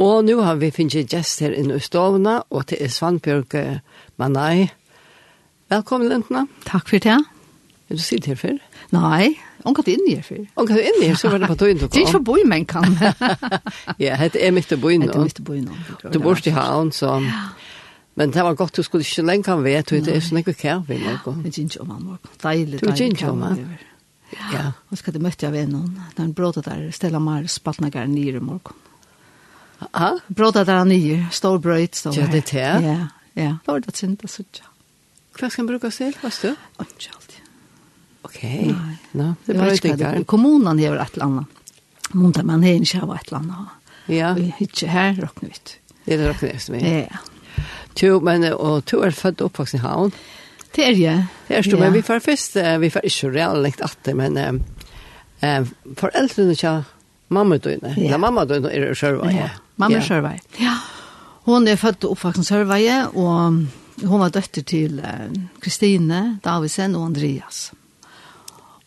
Og nå har vi finnet gjest her inne i stovene, og til er Svanbjørg Manai. Velkommen, Lentna. Takk for det. Er du sitt her før? Nei, hun kan inn her før. Hun kan inn her, så var det på tøyen du kom. Det er ikke for boi, men kan. ja, det er mitt i boi nå. Det er mitt i boi nå. Du bor i havn, så... Men det var godt, du skulle ikke lenge kan vet, det er sånn ikke kjær vi nå. Ja, det er ikke om han var. Deilig, deilig kjær vi nå. Ja, og skal du møtte jeg ved noen. Den brådet der, Stella Mar, nye i morgen. Ja, brödet där nio, stor bröd så. Ja, det är. Ja, ja. Var det synd att sådär. Vad ska man bruka sig vad du? Inte alltid. Okej. Nej, det var inte där. Kommunen har ett land. Monta man har inte har ett land. Ja. Vi hittar här rockna ut. Det är rockna ut med. Ja. Tu men och tu är född uppvuxen i Havn. Det är jag. Det är så men vi får först vi får inte reellt att men eh föräldrarna tja mamma då inne. Ja. mamma då är själva. Ja. Mamma ja. Sørvei. Ja. Hon er født og oppvaksen Sørvei, og hon var døtter til Kristine, Davisen og Andreas.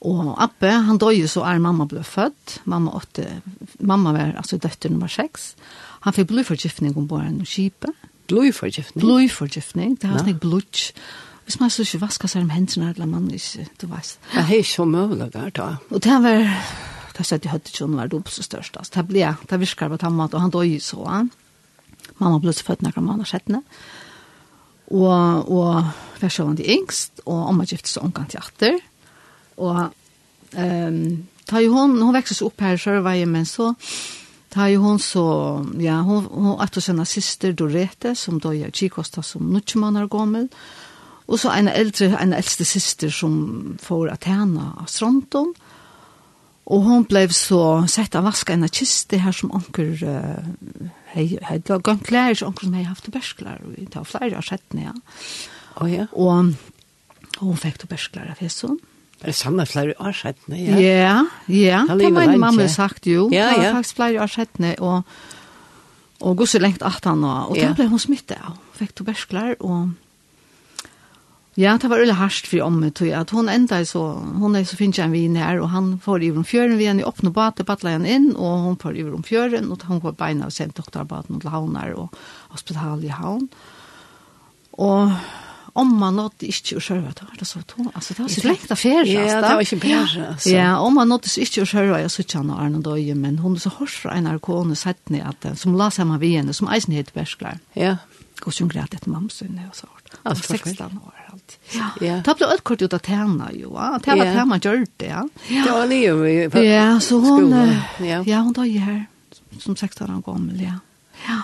Og Appe, han døg jo så er mamma ble født. Mamma, åtte, mamma var, altså døtter var seks. Han fikk blodforgiftning om bare noen kjipe. Blodforgiftning? Blodforgiftning, det har ja. snakk blod. Hvis man så ikke vasker seg om hendene, eller man ikke, du vet. Det er ikke så mulig der, da. Og det var det sett i høttetjonen var det opp så størst. Altså, det ble, det virker på den måten, og han døg så. Han. Mamma ble så født noen måneder settene. Og, og var sjøen til yngst, og mamma gifte seg omgang til atter. Og um, da hon hon växte seg opp her i Sørveien, men så, da hon så, ja, hon hun hos hennes syster Dorete, som døg av Kikosta som nødtjemann er gammel, og så en eldre, en eldste syster som får at henne av Stronton, Og hon blev så sett av vaska en kiste her som onker uh, hei, hei, gømt klær, som onker som hei haft bersklar, og det var flere av settene, ja. Oh, ja. Og, og hon fikk to bersklar av hesson. Det Er det samme flere år settene, ja? Ja, ja, det har min mamma sagt jo. Ja, ja. Det var faktisk flere av settene, og, og gusset lengt at han og og ja. da ble hun smittet av. Fikk to bersklar, og Ja, det var veldig hardt for omme, tror. At hun enda så, hun er så finnes jeg en vin her, og han får i om fjøren, vi er i åpne bate, battler han inn, og hun får i om fjøren, og hun får beina og sendt doktorbaten til havner og hospital i havn. Og om man nådde ikke å kjøre, det var det så to. Altså, det var så lengt affære, altså. Ja, det var ikke bare, altså. Ja, om man nådde ikke å kjøre, jeg synes ikke han og Arne Døye, men hun er så hørt fra en av kone, sett ned at, som la seg med vi henne, som eisen heter Bersklar. Ja, och som grät ett mamsunne och så vart. 16 år allt. Ja. Ta Det ett kort ut att tärna ju. Att tärna yeah. tärna gjorde det. Ja. Det var ni ju. Ja, så hon ja. ja, hon då her, som 16 år gammel, ja. Ja.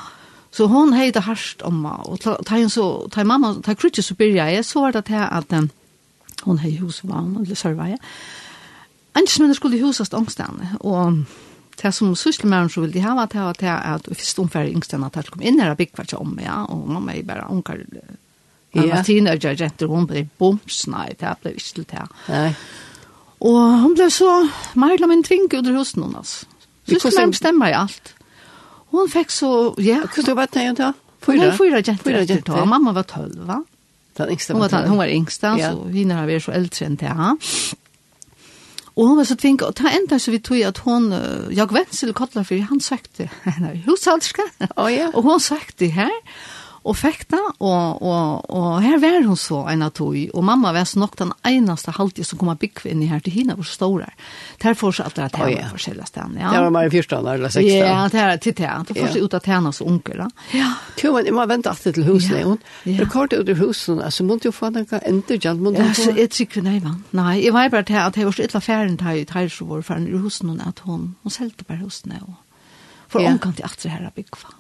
Så hon hejde harst om och ta en så ta mamma ta krutje så började jag så var det att att hon hej husvagn eller servaje. Antes men skulle husast ångstande och det som sysselmæren så vil de hava, det var det at i første omfærd yngstene at jeg kom inn her og bygg hvert om, ja, og mamma er bare unger. Ja. Jeg var teenager, jenter, hun ble boms, nei, det ble ikke til det. Nei. Og hun ble så, Marla min tving ut i husen hun, altså. Sysselmæren bestemmer i alt. Hun fikk så, ja. Hvordan var det da? Fyra? Hun fyra jenter etter da, mamma var tølv, va? Den yngste var tølv. Hun var yngste, så henne har vært så eldre enn det, ja. Og hun var så tvinga, og ta enda så vi tog at hun, jag Wenzel Kotler, han søkte, henne er hushalska, oh, ja. og hun søkte her, og fikk det, og, og, og her var hun så en av tog, og mamma var så nok den eneste halvtid som kom av byggvinn i her til henne, hvor stor er. Der får seg alltid at det var forskjellige sted. Ja. Det var mer i fyrsta, eller seksta. Ja, det er til det. Det får seg ut av tjene hos onker, da. Ja. Jo, men jeg må vente alltid til husene, hun. Ja. Rekord ut av husen, altså, måtte jo få noe ender, Jan, må du få... Ja, så jeg tykker nei, man. Nei, jeg var bare til at jeg var så ytla ferien til her, så var ferien i husene, at hun, hun selte bare husene, og for ja. omkant i atre her av byggva.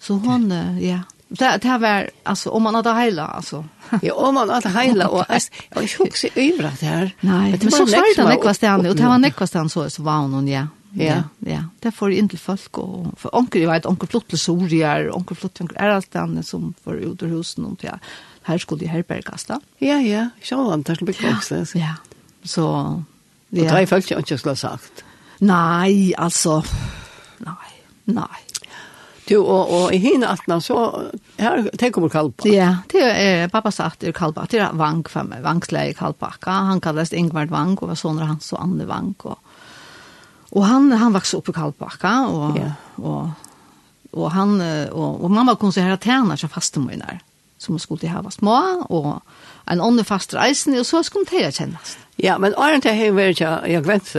Så hun, ja, ja Det det var alltså om man hade hela alltså. ja, om man hade hela och jag sjuks över det här. Nej, det var så svårt att nekva stan och det var nekva stan så så var hon ja. Ja, ja. Det får inte folk och för onkel vet onkel flott sorier, onkel flott onkel är allt annat som för ut ur husen och ja. Här skulle det herbergas då. Ja, ja. Så han tar skulle bekvämsa. Ja. Så ja. Och det har jag faktiskt inte skulle sagt. Nej, alltså nej. Nej. Du, og, og i hina atna, så her tenker man kalpa. Ja, det er pappa sagt i kalpa, det er vang for meg, vangsleie kalpakka. Han kallast Ingvard Vang, og var sånne hans og Anne Vang. Og, og han, han vokste opp i kalpakka, og, ja. og, og, han, og, og mamma kom så her at tjener seg fastemøyner, som skulle til hava små, og en ånde fast reisende, og så skulle det kjennast. Ja, men åren til jeg har vært jeg gvendt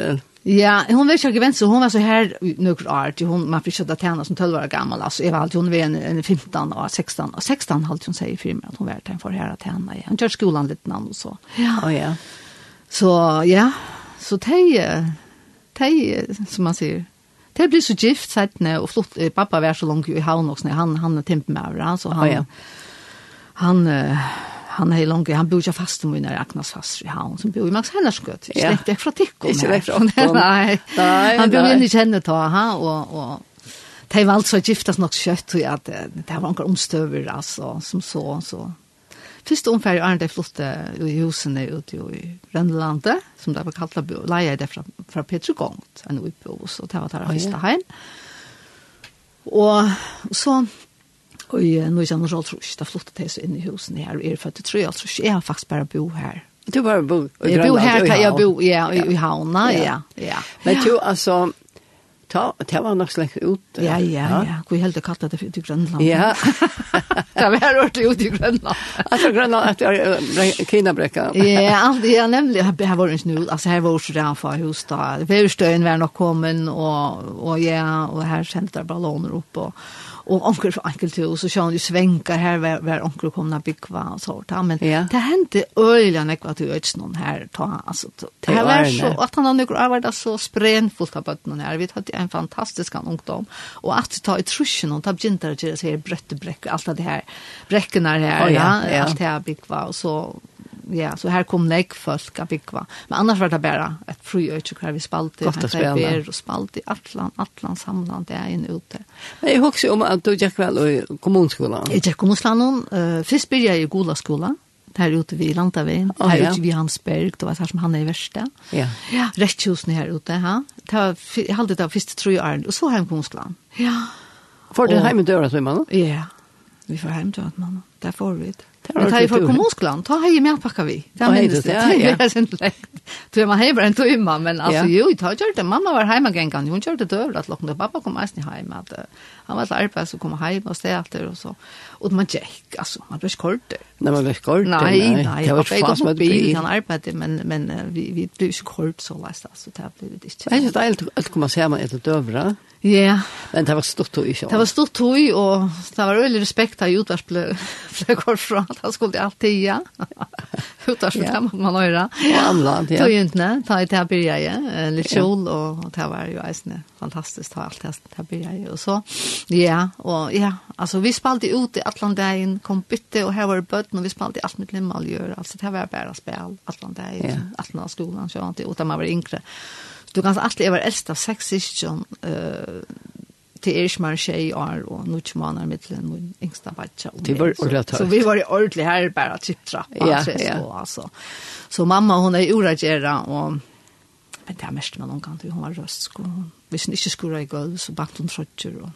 Ja, hon vet jag vem så hon var så här några år till hon man fick köta tärna som 12 år gammal alltså Eva alltid hon var en, en 15 och 16 och 16 halt hon säger för mig att hon var där för här att henne. Hon kör skolan lite namn och så. Ja. Oh, ja. Så ja, så tej tej som man säger Det blir så gift sett när och flott pappa var så långt i havn också när han han är temp med så han oh, ja. han, han han är långt han bor ju fast med när Agnes fast i havn som bor i Max Hennersgöt. Ja. Släkt det från Tickon. Inte det från. Nej. Nej. Han bor ju i känner ta ha och och de var alltså giftas nog kött och att det var några omstöver alltså som så så. Först ungefär är det flotte i husene ute i Rønnelandet, som det var kallt att leja det från Petru Petrogångt en uppe hos, så det var där första hem. Och så Og nå er jeg alt rusk, da flyttet jeg så inn i husene her, og er for at jeg tror jeg tror jeg har faktisk bare bo her. Du bare bo i Jeg bo her, jeg bo ja, i havna, ja. ja. Men du, altså, ta, ta var nok slik ut. Ja, ja, ja. Hvor helt det kallet det ut i Grønland. Ja. det var hørt ut i Grønland. altså Grønland etter Kinabrekka. ja, alt, ja, nemlig. Her var det en snud. Altså her var det ikke for hus da. Veverstøyen var nok kommet, og, og ja, og her sendte det balloner opp, og och onkel for enkelt och så kör han ju svänkar här var, onkel kom att bygga og så där men ja. det hände öligen jag att du inte någon här ta alltså det här var så att han har några så sprenfullt av att her, vi hade en fantastisk ungdom och att ta i truschen och ta bjintar til det här brötte bräck allt det här brekkene här oh, ja, ja, ja. allt det här bygga og så ja, så här kom nek folk att byggva. Men annars var det bara ett fröjöjtje kvar vi spalte. i. Gott att spela. Ber och spalt i Atlan, Atlan samland, det är en ute. Men jag också om att du gick väl i kommunskolan? Jag gick kommunskolan. Uh, först började jag i gola skolan här ute vid Lantavägen, oh, här ja. ute vid Hansberg, det var här som han är i värsta. Ja. Ja, rättshusen här ute, Ha? Det var, jag hade det av första tre åren, och så hem kom. Ja. Får du hem i dörren, man? Ja, vi får hem til dörren, man. Där får vi det. Men tar ju för kommunskolan, ta hej med packa vi. Det är minst det. Det är sent läkt. Du är man hej brant du imma, men alltså jo, i tar jag det mamma var hemma gäng kan. Hon körde dövlat lockande pappa kom mest ni hem att han var så arbets så kom hem och ställde och så. Och man check alltså man blir kort. Nej man blir kort. Nej nej jag var fast med bil han arbeta men men vi vi blir kort så läst alltså det blir det inte. Nej det är helt att komma se med ett dövra. Ja. Men det var stort tog. Det var stort tog och det var öle respekt att utvärs blev kort från att han skulle alltid ja skjutas för det man har höra. Och ja. Tog ju inte, ta i det här ja. lite kjol och det var ju eisne fantastiskt att allt det här började. Och så, ja, och ja, alltså vi spalte ut i Atlantägen, kom bytte och här var det bötten och vi spalte allt mitt limma att göra. Alltså det här var bara spel, Atlantägen, yeah. skolan så inte, utan man var yngre. Du kan alltid vara äldst av sex syskon, det er ikke mer tjej år, og nu ikke man er mitt til min yngsta badja. Det var ordentlig tørt. Så vi var ordentlig her, bare trappa. Ja, ja. Så, så mamma, hon er uragjera, og men det er mest med noen gang, hun var røst, sko. hvis hun ikke skulle i gulv, så bakt hun trøtjer, og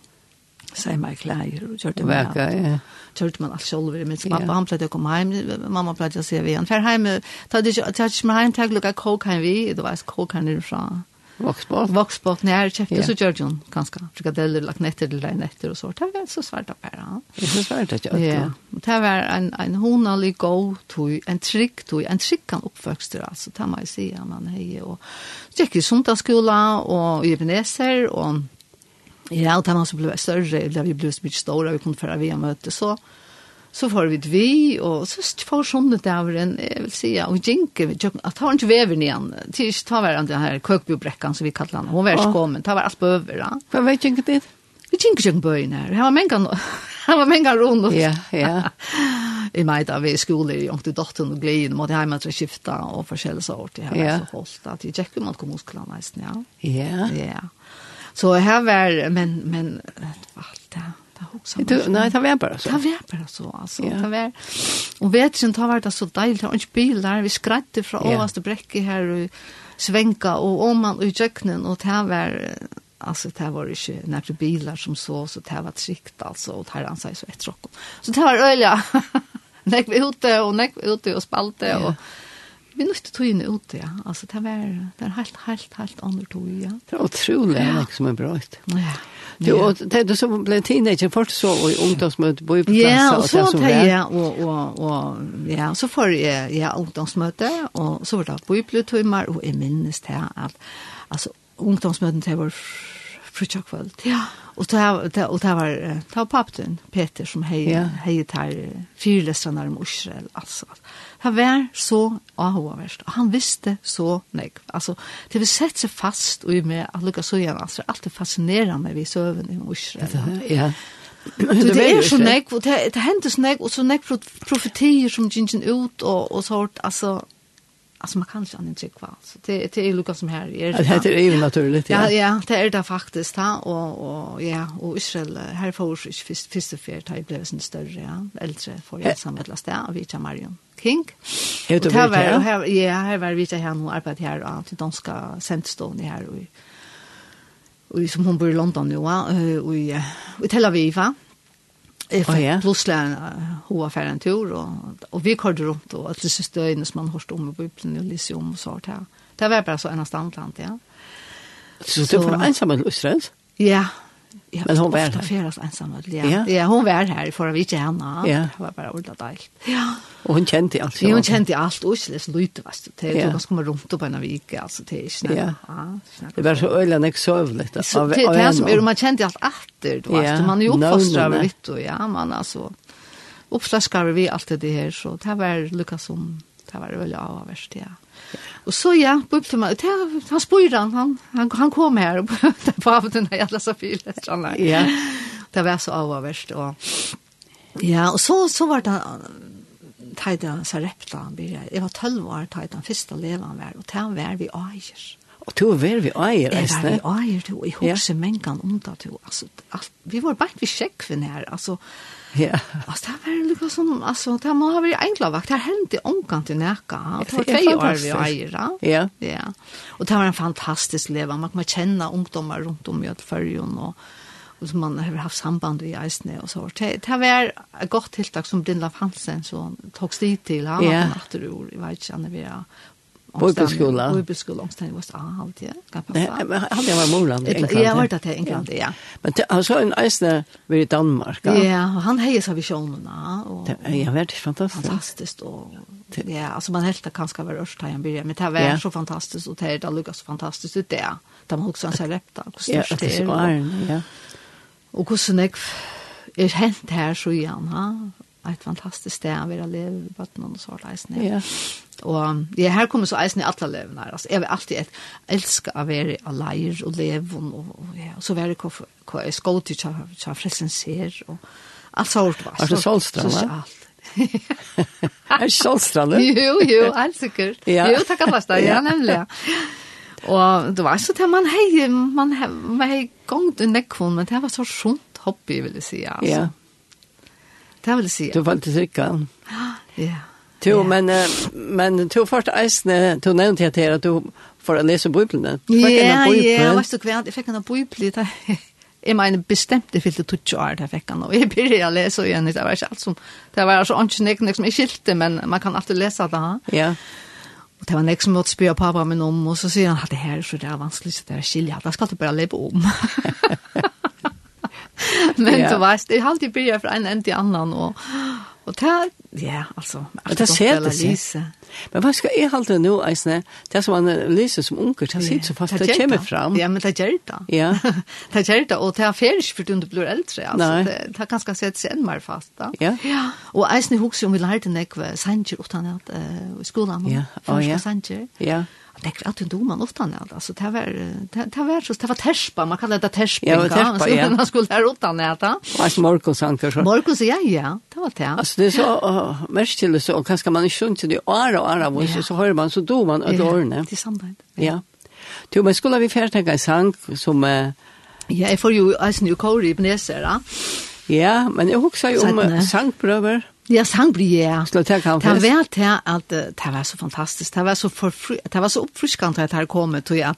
säg mig kläder och körde med Verka, ja. Körde man allt själv med sin pappa. Han plädde komma hem. Mamma plädde att se vi. Han fär hem. Ta det inte med hem. Tag lucka kåk hem vi. Det var kåk hem från Voxbot. Voxbot, när jag köpte så gör John ganska frikadeller, lagt netter eller netter och så. Det var så svårt att bära. Det var svårt att göra. Ja, det var en, en honalig go to en trick to en trick kan uppväxter alltså, Ta man se säga man hej. Och checka gick i och i Ebenezer och Ja, och där man så blev större, där vi blev så mycket stora, vi kunde föra VM-möte, så så får vi vi, og så får sånne en jeg vil si, og jinke, vi at han ikke vever igjen, til ikke ta hver den her køkbjobrekkan, som vi kallar han, hun var skåmen, ta var alt på over, da. Hva vet jinke det Vi jinke jinke bøyen her, han var mengan, han var mengan rundt. Ja, ja. I meg da, vi skoler, i ångte dotteren og gleden, måtte hjemme til å skifte, og forskjellig så året, jeg var så holdt, at jeg jekke måtte komme hos klan, nesten, ja. Ja. Ja. Så her var, men, men, alt det. Det huxar. Du, nej, det var bara så. Det var bara så alltså. Ja. Det var och vet inte har varit så dejligt och inte där vi skratte från ja. överste bräcke här och svänka och om man i jöknen och det var alltså det var ju några bilar som så så det var tryggt alltså och här han säger så ett rock. Så det var öliga. Näck vi ute och näck ute och spalte och vi nødte togene ut, ja. Altså, det var, det var helt, helt, helt andre tog, ja. Det var utrolig, ja. ikke som er bra, ikke? Ja. Du, og det er du som ble teenager først så og ungdomsmøte bo i på plass ja, og så det ja, og, og, og ja, så får jeg ja, ungdomsmøte og så var det bøybletimer og jeg minnes det at altså ungdomsmøten til var frutjakvöld. Ja. Og det var det och det var ta pappten Peter som hej ja. hej tar fyrläsarna om Israel altså. Han var så avhåverst, og han visste så nek. Altså, det vil sette seg fast og i med at lukka så igjen, altså, alt er fascinerende vi søvende i Israel. Ja, Det er så nek, og det, det hender så nek, og så nek profetier som gingen ut, og, og sånt, altså, alltså man kan inte annat tycka kvar. Så det det är Lucas som här är. Det heter ju naturligt. Ja, ja, det är det faktiskt ha och och ja, och Israel här för sig först först för att det blev en större ja, äldre för jag samlas där och vi tar Marion King. Och där var här ja, här var vi där här nu arbetar här och till danska centerstone här och och som hon bor i London nu och i Tel Aviv. Ja Jeg fikk oh, ja. plutselig en var ferdig en tur, og, og vi kørte rundt, og alle disse støyene som man hørte om i Bibelen, og lyser om og sånt her. Det var bare så en av standland, ja. Så, så det var ensamme i Israel? Ja, Ja, Men hon var här. Färas ensam ja. ja. Ja, hon var här för att vi inte henne. Ja. Det var bara ordentligt allt. Ja. Och hon kände allt. Ja, hon kände allt och så lite vad det är. ganska kommer runt på en vecka alltså det är snabbt. Ja. Det var så ölen jag sov lite. Det är som är man kände allt efter va? Ja. man är uppfostrad lite och ja man alltså uppflaskar vi allt det här så det var lyckas som det var väl avverst, ja. Och så ja, bøpte meg, han spør han, han, han, han kom här och på avden her, alle safilet, sånn. Ja. Det var så avverst, och ja, och så, så var det tajda sarepta, Jag var 12 år tajda, första levan var, och tajda var vi ajer. Og to var vi eier, eisne? Jeg var vi eier, to, i hos ja. mengan om det, to, Alltså vi var bara vi för när alltså Ja. Alltså det var liksom som alltså det må ha varit enkla vakt. Det hände omkant till näka. Det var två år vi ära. Ja. Ja. Och det var en fantastisk leva. Man kan känna ungdomar runt om i Göteborg och och som man har haft samband i Eisne och så. Det har varit ett gott tilltag som Brindla Hansen så tog dit till han yeah. på natt och ur i jag när vi Bibelskola. Bibelskola omstan was alt, ja. Kan Nej, han var morland i England. Ja, var det til England, ja. Men han så en eisne ved i Danmark. Ja, og han heier seg visjonene. Ja, det er fantastisk. Fantastisk, og ja, alltså man helt kan ska skal være ørst her, men det var så fantastiskt och det er da lukket så fantastisk ut, det. De har också en seg repta, hvor størst det. Ja, det er så ja. Och hur jeg är hänt här så igen, ha? ett fantastiskt sted att vara leva i botten och så där snä. Ja. Och det här kommer så isen i alla leven här. Alltså jag vill alltid ett älska att vara alive och leva och, och ja, så vara kvar i skolan till jag frälsen ser och allt sånt va. Alltså solstrand va? Är solstrand? Jo, jo, allt säkert. Jo, tackar fast ja, nämligen. Og det var så det man hei, man hei, man hei gongt en nekkvån, men det var så sjunt hobby, vil jeg si, altså. Ja. Det vil jeg si. Du valgte trykka. Ja. Jo, men, men du først eisne, du nevnte jeg til at du får lese Bibelen. Ja, ja, jeg vet du hva, jeg fikk en Bibelen, det jeg mener bestemt det fyllte 20 år det fikk han, og jeg begynte å lese igjen, det var ikke alt som, det var altså ikke nek, nek som jeg skilte, men man kan alltid lese det ha? Ja. Og det var nek som måtte spyr pappa min om, og så sier han, det her, er så det er vanskelig, så det er skilja, da skal du bare leve om. men ja. du vet, det har alltid börjat från en ände till annan och och det ja, alltså Men det ser det sig. Men vad ska jag hålla nu Eisne? Det som man läser som unger, det sitter så fast det kommer fram. Ja, men det gör det. Ja. det gör det och det är färs för du blir äldre alltså. Det det kan ska sätta sig än mer fast Da. Ja. Ja. Och alltså ni husar om vi lärde näkva sanger utan att i skolan. Ja, och ja. Ja det är alltid dom man ofta när alltså det var det det var så det var terspa. Man kallar det terspa ja, terspa ja. man skulle där åt han äta och Markus anker så. Markus ja ja. Det var det. Alltså det är så uh, mest till så och kanske man inte sjunt det? Ara ara och så, så hör man så dom man att ordna det samtidigt ja. Du, men skulle vi färta en sang som... Uh, ja, jeg får jo eisen jo kåre i Bnesera. Ja, men jag husker ju om sangprøver. Ja, sang blir jeg. Skal jeg ta Det var til at det var så fantastisk. Det var så, forfri, det var så oppfriskende at det her kom til at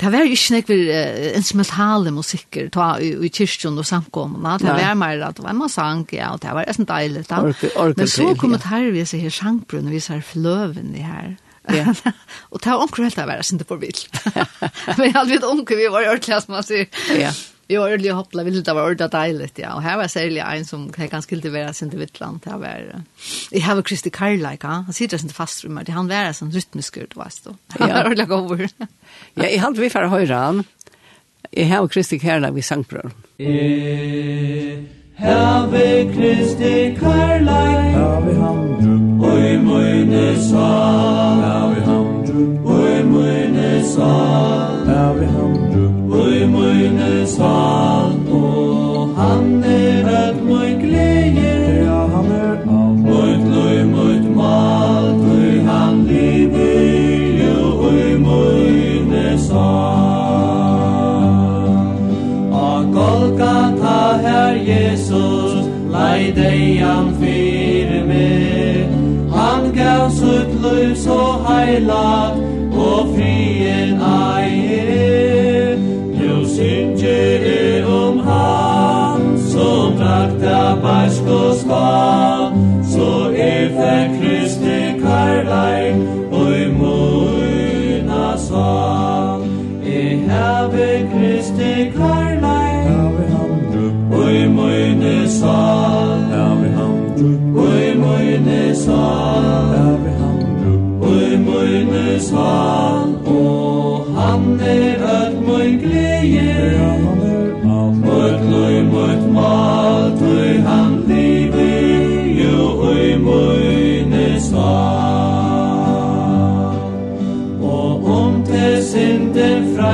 det var jo ikke nek vi uh, instrumentale musikker ta i, i kyrkjen og samkommene. Det var mer at det var en sang, ja, og det var nesten deilig. Da. Orke, orke, Men så kom det her vi ser her sangbrunn, vi ser fløven i her. Ja. og det var omkring helt av å være sin på vilt. Men jeg hadde vidt omkring vi var i ordentlig, som man sier. Ja. Jo, ordentlig hoppla vill det var ordentligt dejligt, ja. Och här var särskilt en som kan ganska inte vara sin till Vittland. Det var, jag har Kristi Karlajka, han sitter sånt fast rummet. Han var sån rytmisk, ut vet så ja och ordentligt över Ja, i hann vi för höra han. Jag har Kristi Karlajka vid sangbror. Herre Kristi Karlajka, vi han, och i møyne sang.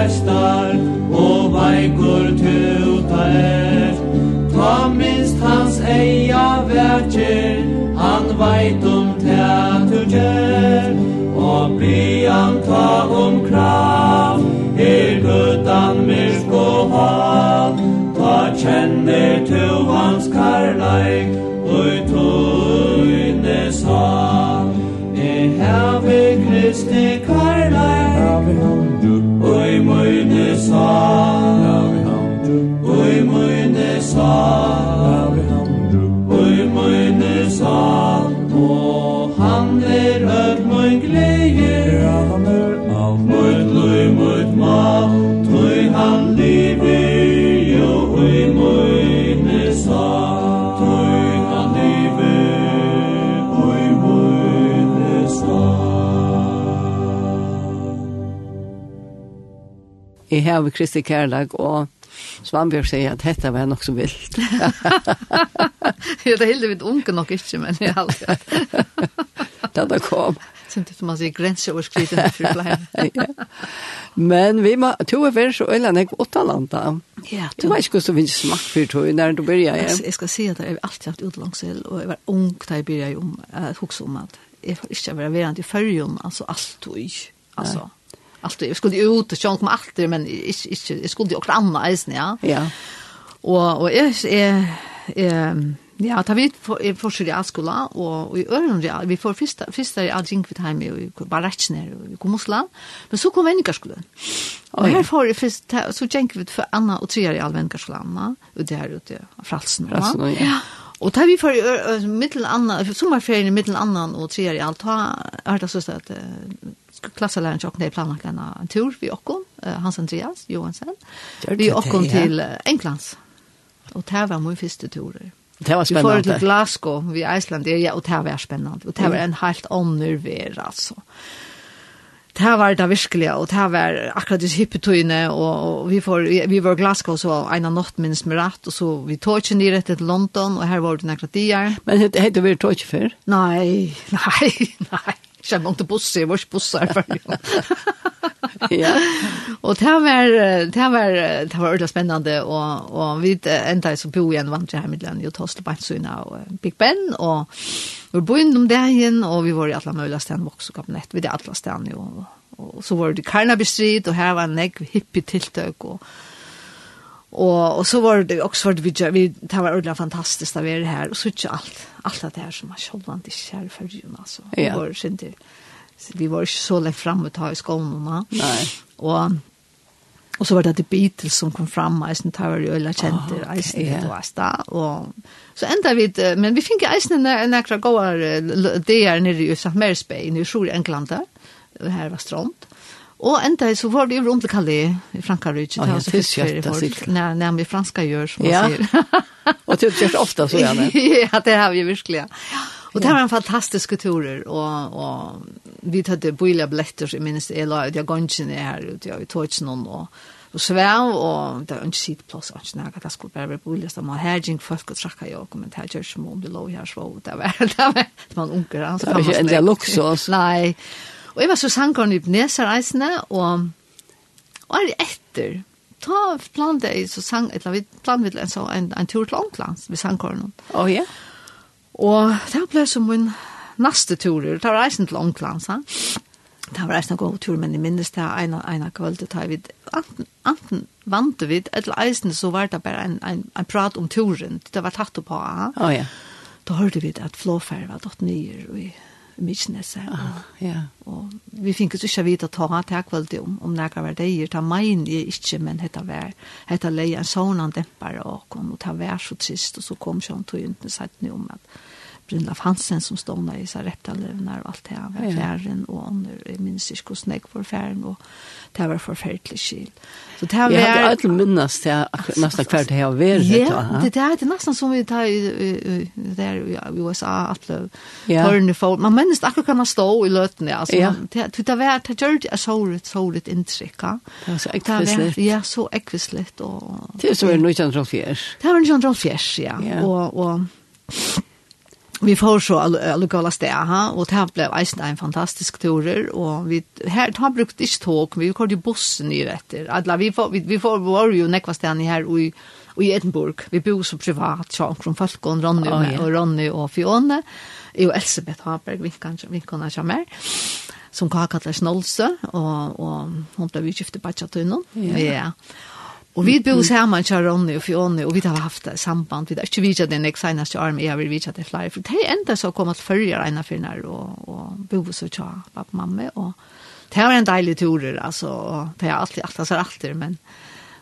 prestar og veikur tuta er. Ta minst hans eia verger Han veit om teatur gjer Og bli ta om krav Er gudan myrk og hav. Ta kjenner tu hans karlaik Amen. av Kristi Kærlag, og Svanbjørg sier at dette var nok så vilt. ja, det hilder vi unge nok ikke, men i alt. da det kom. Sint som man sier grenseoverskridende ja. Men vi må, to er vært så øyne jeg åttalanda. Ja, du vet ikke hvordan vi smak for to, når du begynner igjen. Jeg skal si at jeg har alltid hatt utlangsel, og jeg var ung da jeg begynner om, uh, om at jeg får ikke være verant i førjen, altså alt og ikke. Altså, alltid. Vi skulle ut och sjönk med alltid, men jag skulle ju också annars, eisen, ja. Ja. Og, og jeg, jeg, jeg, ja, ta vi forskjell i realskola, og, og i øren ja, vi får først, først i Adjinkvit heim i Barretsner og i Mosland, men så kom venningarskolen. Og her får vi først, så gjenk vi for Anna og Tria i all venningarskolen, og det her ute av Fralsen. Fralsen, ja. Og da vi får mittel annan, sommerferien mittel annan og Tria i alt, da er det sånn at klasselæreren til åkken, planlagt en tur vi åkken, Hans Andreas Johansen, vi åkken til Englands. Og det var min første turer. Det var. Vi får till Glasgow vid Island, ja, og det var spännande. Og det var en helt annorver, altså. Det var det virkelig, og det var akkurat disse hippetøyene, och, vi, får, vi var i Glasgow, så ena natt minst med rätt, och så vi tog ikke ner till London, och här var det några dagar. Men hette det vi tog ikke för? Nej, nej, nej. Kjem nok til busse, vår busse er ferdig. ja. Og det var, det var, det var ordentlig spennende, og, og vi enda så bo igjen vant til her middelen, jo Tosle Beinsyna og Big Ben, og vi var begynt om dagen, og vi var i alle mulige stedene voksekabinett, vi var i alle stedene, og, og så var det Carnaby Street og her var en negg hippie tiltøk, og Og, og så var det også Oxford, vi, vi, det var ordentlig fantastisk da vi er her, og så ikke alt, alt det her som var sjålvand i kjærfølgen, altså. Ja. Vi var, ikke, vi var ikke så lett frem å ta i skolen, da. Nei. Og, og så var det The Beatles som kom frem, eisen, det var jo øyla kjente, oh, eisen, okay, yeah. det var og så enda vi, men vi fikk eisen nekra gåar er nere i St. Mary's Bay, i Sjur, England der, og her var strånt. Mm Og enda så var det jo rom til Calais i Frankrike. Oh, ja, det er kjøtt, sikkert. Nei, nei, vi franska gjør, som man ja. sier. og det gjør ofte så gjerne. ja, det har vi virkelig, ja. Og det var en fantastisk turer, og, og vi tatt bøyla bletter, jeg minnes jeg la ut, jeg går ikke ned her ute, jeg tog ikke noen, og, og svev, og det var ikke sittplass, og ikke nærmere, det skulle bare være bøyla, så man her gikk folk og trakka jeg, men det her gjør ikke om det lå her, så det var, det var, det var en unger, han så kan man snakke. Det var ikke en del luksås. Nei, Og jeg var så sangkaren i Bnesareisene, og og er etter, ta plante jeg så sang, eller vi plante vi en, en, en tur til Ånglands, vi sangkaren. Å oh, ja? Og det ble som min neste tur, det var reisen til Ånglands, han. Det var reisen å gå tur, men jeg minnes det ene, ene kveld, det tar vi, anten, anten vant vi, eller eisen så var det bare en, en, en prat om turen, det var tatt på, han. Å oh, ja? Da hørte vi at flåfær var dott nyer, og i Mykinesset. Ja, ja. Og vi fikk jo ikke vite å ta at jeg kvalitet om, om det var Det Det mener jeg ikke, men det var, det leie en sånn dempere og kom og ta vær så trist, og så kom sånn tog ikke sett noe om at Brynlaf Hansen som stående i så reptalövnar och allt det här var färden och under minns jag hos Nägg var färden och det var förfärligt skil. Så det här var... Jag hade alltid minnas det nästan kvar det här var Ja, det här är nästan som vi tar i USA, Atlöv, Hörne, folk. Man minns akkurat kan man stå i löten, alltså. Det här var, det gör det så roligt, så roligt intryck. Det var så äckvisligt. Ja, så äckvisligt. Det var så 1924. Det var 1904, ja. Och vi får så lokala sted, ha, og det ble eisen en fantastisk turer, og vi, her, har brukt ikke tog, vi kom ju bussen i etter, alla vi, får, vi, vi får, var jo nekva stedene her i, i Edinburgh, vi bor så privat, så omkring folk og Ronny, oh, yeah. og Ronny og Fiona, og Elisabeth Haberg, vinkene kommer, som kakatler snolse, og, og hun ble utgiftet på tjatt innom, ja, yeah. yeah. Og vi bor sammen til Ronny og Fiona og vi har haft samband. Vi har ikke visat den senaste armen, jag vill visa det flere. For det er enda så kom at følger en av finner, og, og bo så til pappa og mamma. Og det var en deilig tur, alltså. Och det er alltid, alltid, alltid, men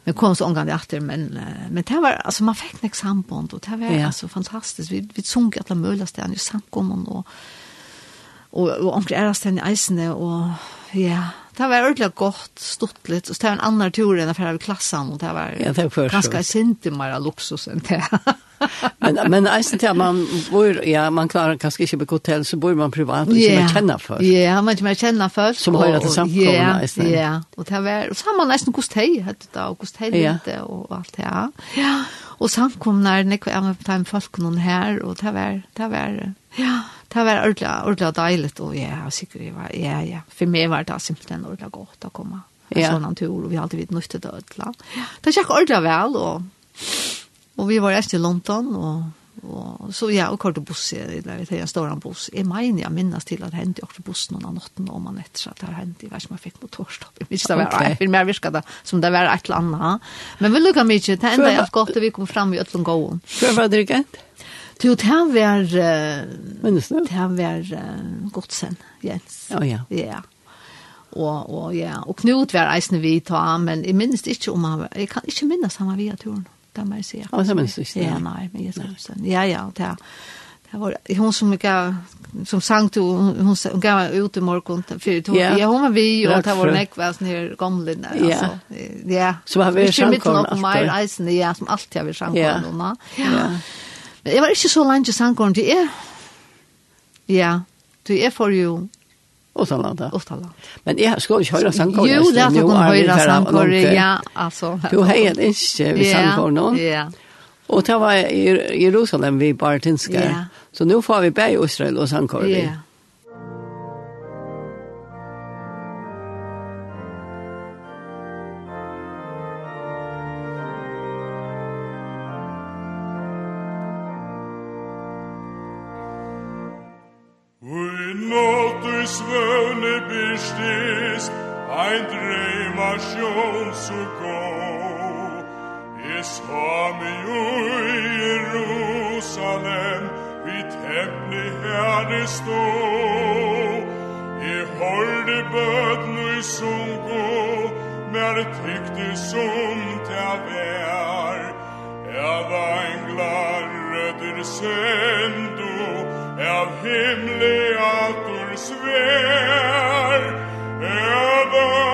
men kom så omgående efter men men det var alltså man fikk nästa samband och det var ja. alltså fantastiskt vi vi sunk alle möjliga ställen i samkommun og, og, og omkring är det i eisene, og ja det var ordentligt gott, stuttligt. Och det var en annan tur än affär av klassen, og det var ja, det var ganska mer luksus enn det. men men eisen till man bor ja man klarar kanske inte på hotell så bor man privat yeah. som man känner för. Ja, yeah, man mer känner för. Som har det samt Ja, ja. Och det var och man nästan kost hej hade det och kost hej lite och allt det. Ja. Och samkomnar när jag var på time folk någon här och det var det var ja det var ordentlig, ordentlig deilig, og jeg har sikkert, jeg var, ja, ja, for meg var det simpelthen ordentlig godt å komme en ja. sånn tur, og vi hadde vidt nøyte det ødela. Det gikk ordentlig vel, og, og vi var rest i London, og, og så ja, og kort buss, jeg vet ikke, en stor buss. Jeg mener, jeg minnes til at det hendte også buss noen av natten, og man etter at det hendte, jeg vet ikke om jeg fikk motorstopp, jeg vet ikke, det var, okay. jeg mer virka det, som det var et eller annet. Men vi lukket mye, det enda jeg godt, og vi kom frem i Øtlund Gåen. Hva var det du gøtt? Til det her var... Minnes du? Det var uh, godsen, Jens. Ja, ja. Ja. Og, og, ja. og Knut var eisende vi ta, men jeg minnes ikke om han var... Jeg kan ikke minnes han var via turen, det må jeg si. Ja, så minnes du ikke. Ja, nei, men jeg skal ikke. Ja, ja, det. Det var hon som gav som sang till hon, hon gav ut i morgon för då yeah. ja hon var vi och det var näck var sån här gamla där alltså ja så har vi sjön kom alltså mitten av mig isen ja som alltid har vi sjön kom ja, ja Jeg var ikke så langt i sangkorn det er... Ja, det er for jo... Åttaland, ja. Åttaland. Men jeg skal ikke høre sangkåren. Jo, det er at du kan høre sangkåren, ja, altså. Du har helt ikke ved sangkåren nå. Ja, Og det var i Jerusalem vi bare tinsker. Ja. Så nu får vi bare Israel og sangkåren. Ja. stå I holde bøtnu i sunko Mer tykte som ta vær. Av anglar rødder sendo Av himle atur svær Av anglar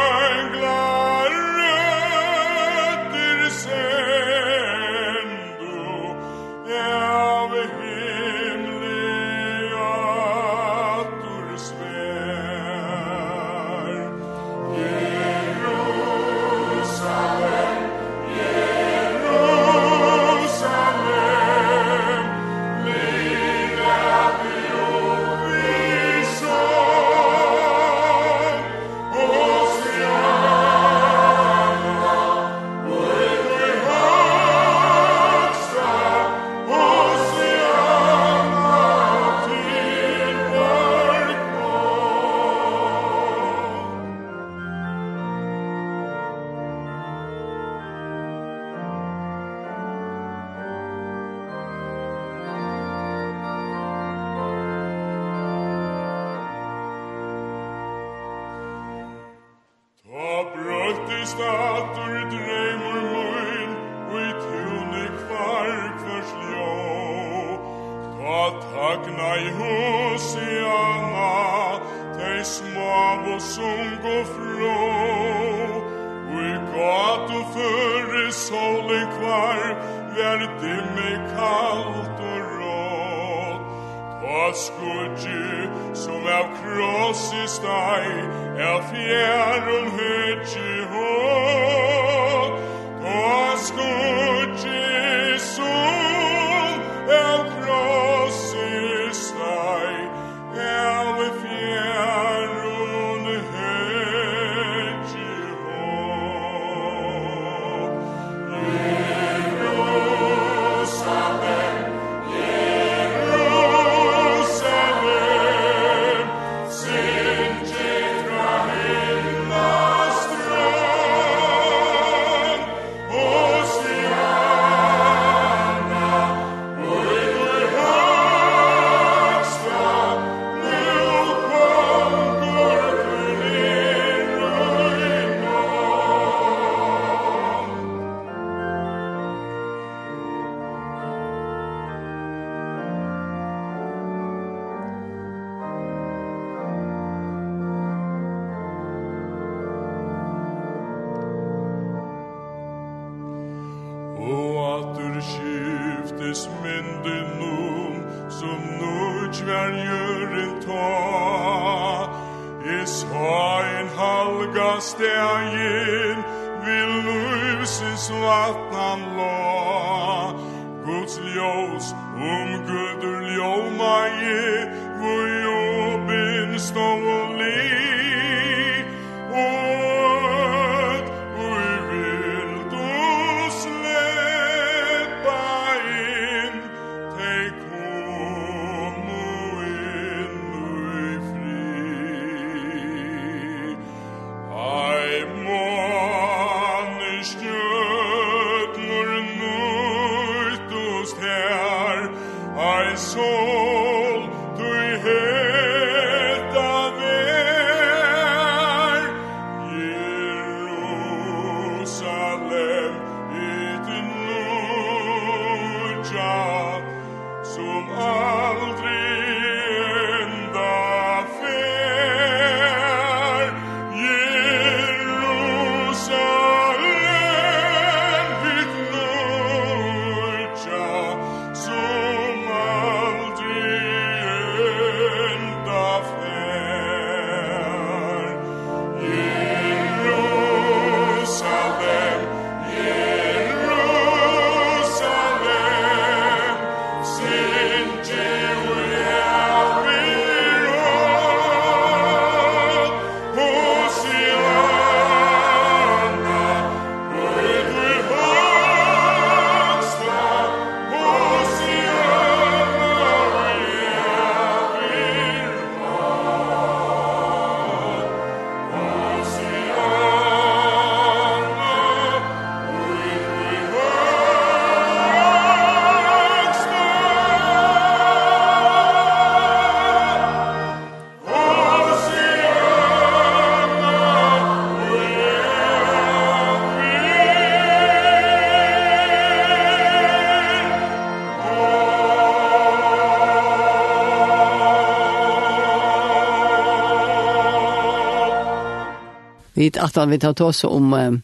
vid att han vill ta ta oss om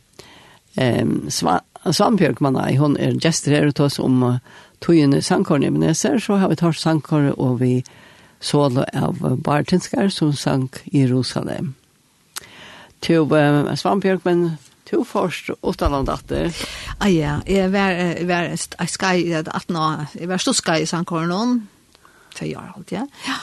ehm Svampjörk man är hon är gäster här och oss om tojen sangkorn men jag ser så har vi tar sangkorn och vi solo av Bartinskar som sank i Jerusalem. Till eh, Svampjörk men To først åtta land atter. Ah, ja, jeg var, jeg var, jeg skal, jeg var, jeg var, jeg var, jeg var, jeg var, jeg var, Ja var,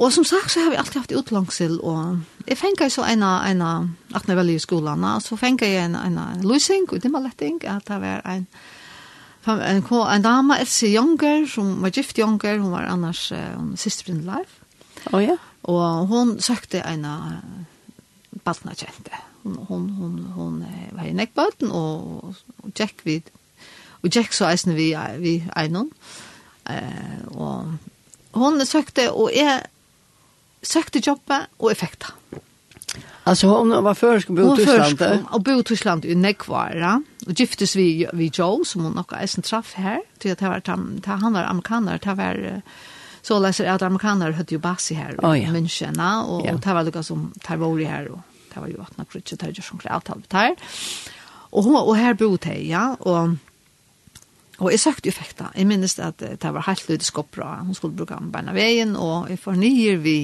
Og som sagt så har vi alltid haft utlangsel, og jeg fengt så en av, en av, at jeg velger i skolen, så fengt jeg en, en, en løsning, og det var letting, at det var en, en, en dame, Else Jonger, som var gift Jonger, hun var annars um, sister in life. Oh, ja. Og hun søkte en av baltene kjente. Hun, hun, hun, hun var i nekkbaden, og, og Jack vid, og Jack så eisen vi, vi einon. Eh, og hun søkte, og jeg søkte jobbet og effekta. Alltså hon var försk bo i Tyskland. Och bo i Tyskland i Nekvara. Och giftes vi vi Joe som hon och Eisen traff här. Till att var han var amerikaner, det var så läser att amerikaner hade ju bass i här i oh, ja. München och ja. det var lika som Tarvori här och det var ju att när krutchet där som klart alt her. Och hon och här bodde ja och Og jeg søkte jo fekta. Jeg minnes at det var helt ut i skoppra. Hun skulle bruke den beina veien, og jeg fornyer vi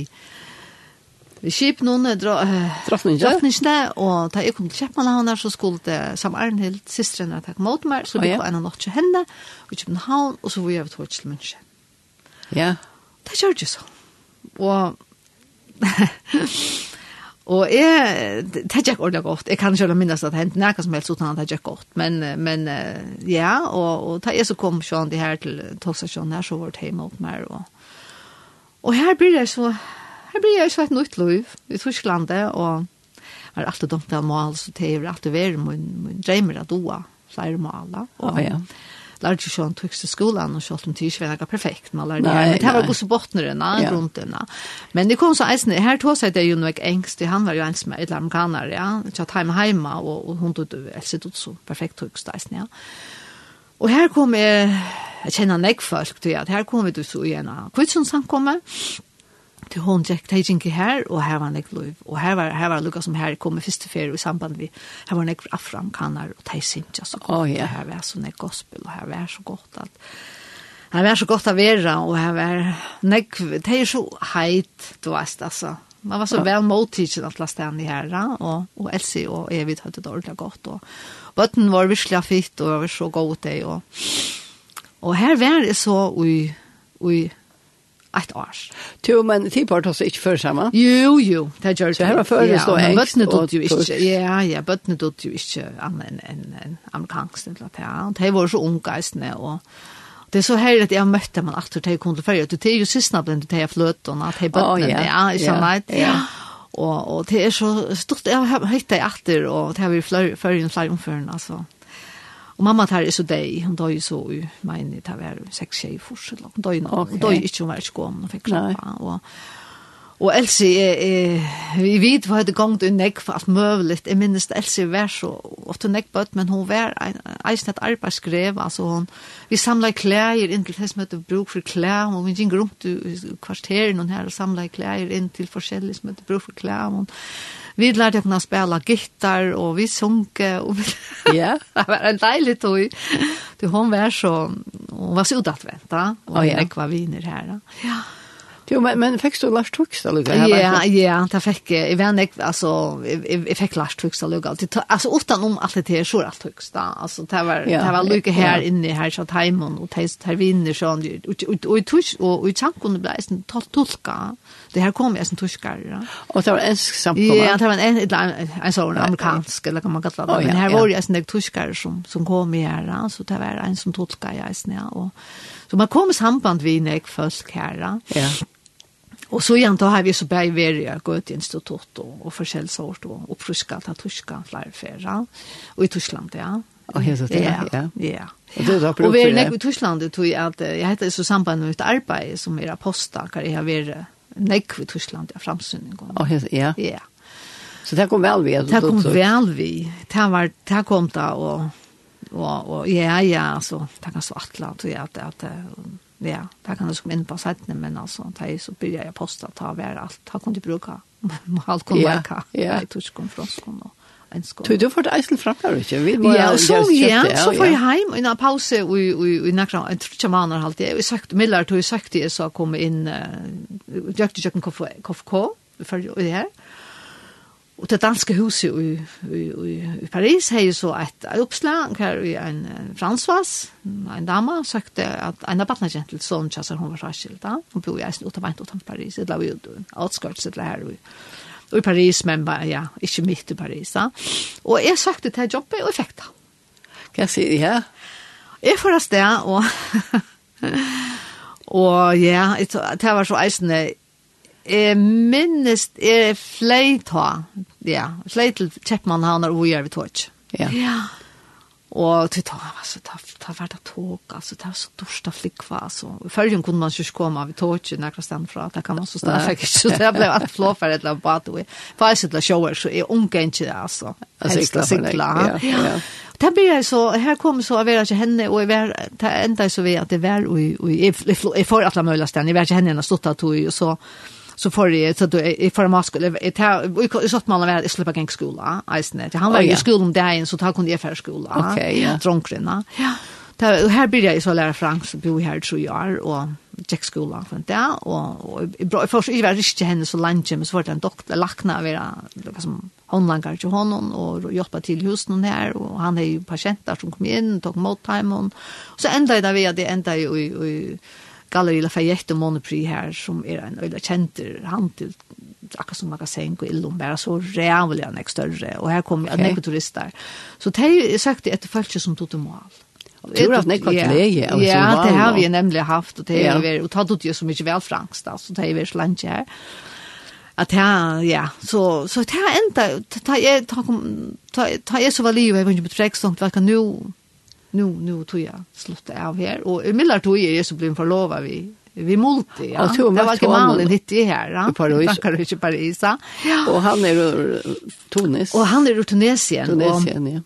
vi kjip noen drottningene, og da jeg kom til Kjeppmannhavn så skulle det samme Arnhild, sisteren at jeg mot meg, så vi var en av natt til henne, og i København, og så var jeg ved til München. Ja. Det gjør det så. Og Og jeg, det er ikke ordentlig godt. Jeg kan selv minnes at det hendte nærkast som helst uten at det er ikke godt. Men, men ja, og, og da jeg så kom sånn det her til togstasjonen her, så var det hjemme mot meg. Og, og her blir det så, her blir jeg så et nytt liv i Tysklandet, og jeg har alltid dumt av mål, så det er alltid vært min, min drømmer at doa flere mål. Og, oh, ja lærte ikke sånn tøkst tøkste skolen, og selv om det ikke var perfekt, man lærte det, men det var gos bottnerna ja. rundt den. Men det kom så eisende, her tog seg det jo noe engst, han var jo ens med et amerikaner, ja, ikke at heima hjemme, og, og hun tog det, else tog så perfekt tøkst eisen, ja. Og her kom jeg, jeg kjenner nekk folk, ja, her kom vi til så igjen, kvitsen samkommet, til hon Jack Taging her, og her var nek lov. Og her var, her var lukka som her kom i første ferie i samband vi, her var nok afram kanar og de syntes så. Oh, yeah. Her var så nek gospel, og her var så godt at, her var så godt at være, og her var nek, det er så heit, du vet altså. Man var så vel mottidsen at la stedene her, og, og Elsie og Evit hadde det ordentlig godt, og bøtten var virkelig fitt, og var så god til, og, og her var det så, og, og ett år. Jo, men tidpart har så ikke før sammen. Jo, jo, det gjør det. Så her var før det stod engst. Ja, men bøttene jo ikke, ja, ja, bøttene dødde jo ikke annet enn en, en amerikansk eller annet. Ja. De var så ungeistene, og det er så her at jeg møtte man alltid til kundel før, og det er jo siste blind til jeg fløtene, at de bøttene, ja, ikke sant? Ja, ja. Og, og det er så stort, jeg har hittet etter, og det har vi flere, flere, flere omførende, altså. Ja. Og mamma tar er så deg, hun døg så i meini, det var seks tjei forskjell, hun døg nå, hun døg ikke, hun var ikke gåm, hun fikk klappa, og Og Elsie, jeg, jeg vet hva hadde gongt i nekk for alt møvelig. Jeg minnes Elsie var så ofte nekk bøtt, men hun var eisen et arbeidsgrev. Altså hun, vi samlet klær inn til det som heter bruk for klær. Og vi gikk rundt i kvarteren her og samlet klær inn til forskjellige som heter bruk for klær. Og Vi lærte å spela gitar, og vi sunke, og vi... Ja. det var en deilig tog. Du, hon var så... Hon var så udatvent, da. Og oh, ja. jeg var viner her, da. Ja. Jo, men, men fikk du Lars Tugstad lukka? Ja, ja, det fikk jeg. Jeg vet ikke, altså, jeg, jeg fikk Lars Tugstad lukka. Altså, utan om alt det her, så er Lars Tugstad. Altså, det var, ja, det var lukka her ja. inne, her satt heimen, og det her vinner sånn, og i tjankunne ble jeg tolka det här kom jag som tyskar. Ja. Och det var en samkomma. Ja, det var en, en, en, en sån amerikansk, eller kan man kalla det. Oh, ja, men här ja. var det en tyskar som, som kom i här, ja. så det var en som tolka i här. Ja. Och, så man kom i samband vid när jag först här. Ja. Och så igjen, da har vi så bär vi i gått institut och och försäljsort och och fruska ta tyska flärfärra och i Tyskland ja. Och här så det ja. Ja. Och det då Och vi i Tyskland då att jag heter så samband med ett arbeid som är apostakar jeg har vært nekk i Tyskland, ja, framsyning. Oh, ja. Ja. Så det kom vel vi? Det kom vel vi. Det, var, det kom da, og, og, og ja, ja, altså, det kan svartla, tror jeg, at, at ja, det kan du komme inn på settene, men altså, det er så byrja jeg posta, ta hver alt, det kan du bruka, alt kan ja, verka, ja. i Tyskland, fransk, og en skål. Du, du får det eisen framför, ikke? Vi må ja, og så, ja, så får jeg hjem, og en pause, og i nekra, en trutja måneder halte jeg, og jeg søkte, Miller tog jeg søkte jeg, så kom inn, jeg gjøkte kjøkken KFK, for det her, Og det danske huset i, i, i, i Paris har jo så et oppslag her i en fransvas, en dama, søkte at en av battene kjent til sånn kjasser hun var fraskilt da. Hun bor i eisen utenbeint utenfor Paris, det la vi utskørts det her i i Paris, men bare, ja, ikke midt i Paris. Da. Og jeg søkte til jobbet, og jeg fikk det. Hva sier de her? Jeg får av sted, og, og ja, det var så eisende, jeg minnes, jeg fløy ta, ja, fløy til Kjeppmannhavn og Ujar ved Torch. Ja. ja. Og til ta, altså, ta, ta av tog, altså, det var så dorsta flikva, altså. I fyrrjun kunne man ikke komme av tog, tåg, nekra stand fra, det kan man så stedet fikk ikke, så det ble alt flåfer et eller annet bad, og på eis et eller sjåer, så jeg unge ikke det, altså. Helst sikla, ja. Det blir jeg så, her kom så, jeg var ikke henne, og jeg var, det enda jeg så ved at det var, og jeg får alle mulig stand, jeg var ikke henne enn å stått av tog, og så, så får jeg, så då jeg får maskole, jeg tar, jeg satt man var, jeg slipper gang skola, eisene, han var i skolen dagen, så da kunne jeg færre skola, okay, ja. dronkrene, ja. Og her blir jeg så lærer fransk, så bor jeg her i tre år, og tjekk skolan for det, og, og jeg, bra, først, jeg var ikke henne så lenge, men så var det en doktor, lakna, jeg var som håndlanger til honom, og hjelpa til husen her, og han er jo patienter som kom inn, tok mot time, og så enda jeg da ved at jeg enda jo i, i, i Galleri Lafayette og Monopri her, som er en øyla kjenter handel, akkurat som magasin og illum, bare så rævlig han ikke større, og her kom okay. nekve turister. Så de søkte etter følelse som tog til mål. Tror at nekva glede av Ja, det har vi nemlig haft, og det har vi, og tatt ut jo så mye velfrangst, fransk, da, så det har så langt her. At ja, ja, så, så det har enda, ta jeg, ta kom, ta ta jeg så var livet, jeg var ikke betrekst, hva kan nu, nu nu tog jag slutte av här. Och i millar tog jag så blev förlovad vi vi multi ja. Och det var Malin hitt i här ja. i Paris. Paris i Paris ja. Och han är ur Tunis. Och han är ur Tunisien. Tunisien ja.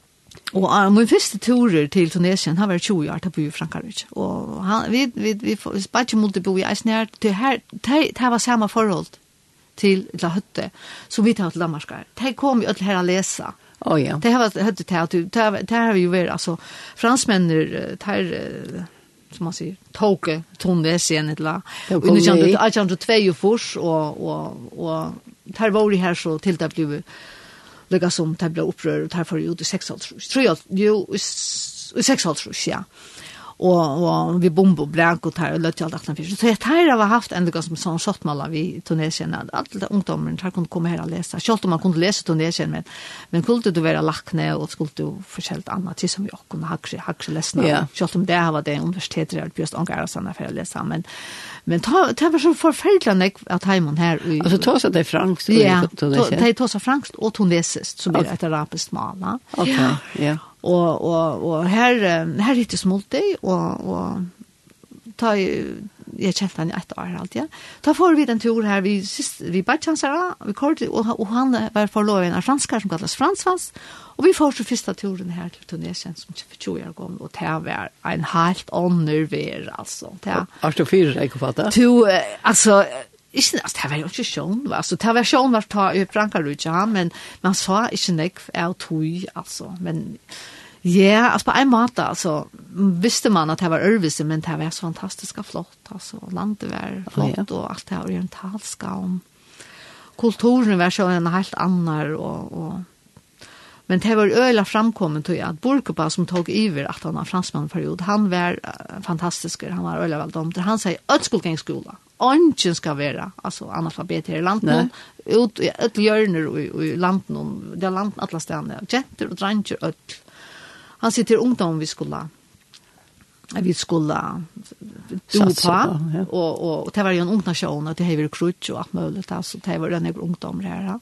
Og uh, min første turer til Tunesien, han var 20 år til å i Frankrike. Og han, vi, vi, vi, vi bare ikke måtte bo i Eisner, det her, det, det var samme forhold til, la Høtte, som vi tar til Danmark. De kom jo til her å lese. Oh, ja. Det har hade det att det det har ju varit alltså fransmännen tar som man säger toke tondes igen ett la. Och nu kände jag att jag två ju fors och och och tar var det här så till det blev lika som det ble opprør, og derfor gjorde det seks halvtrus. Tror jeg, jo, seks halvtrus, ja og, og vi bombo brak og tar og løtt alt aktan fisk. Så jeg tar har haft ändå ganska sånn sottmala vi Tunisien att alla ungdomarna tar kunne komme her og lese. Selv om man kunne lese Tunesien, men men skulle du være lakne og skulle du förskällt annet, til som vi också kunde hakse hacka läsna. Selv om det var det universitetet där just angående sånn for å lese. men Men ta, det var så forferdelig nek at heimann her. I, altså ta seg det fransk? Ja, de ta seg fransk og tunesist, så blir det et arabisk mala. Ok, ja. ja. Og, og, og her, her hittis multi, og, og ta jeg kjente han i ett år alltid. Da får vi den tur her, vi, sist, vi bare badkjansere, vi kort, og, og han var forlovet en av franskar som kalles Fransvans, og vi får så første turen her til Tunesien som 20 år gammel, og det var en helt ånder ver, altså. Har du fire, ikke fattet? Du, altså, ikke, altså, det var jo ikke sjån, altså, det var sjån var ta i Frankrike, ja, men man sa ikke nekv av tog, altså, men... Ja, yeah, alltså på en måte altså, visste man att det var Örvise men det var så fantastiskt flott alltså landet var flott oh, ja. det här orientalska og kulturen var så en helt annan och och men det var öla framkommen til at att som tog över att han var fransmannperiod, han var fantastisk han var öla väl han säger att skulle skola Ongen ska vara alltså analfabeter i landet ut i ett hjörner i landet där landet alle stedene, jenter och dranger öll Han sitter ungdom vi skulle vi skulle do på ja. og, og, og det var jo en ungdomsshow og det har ju krutch och allt möjligt alltså det var den ungdom her. Ja.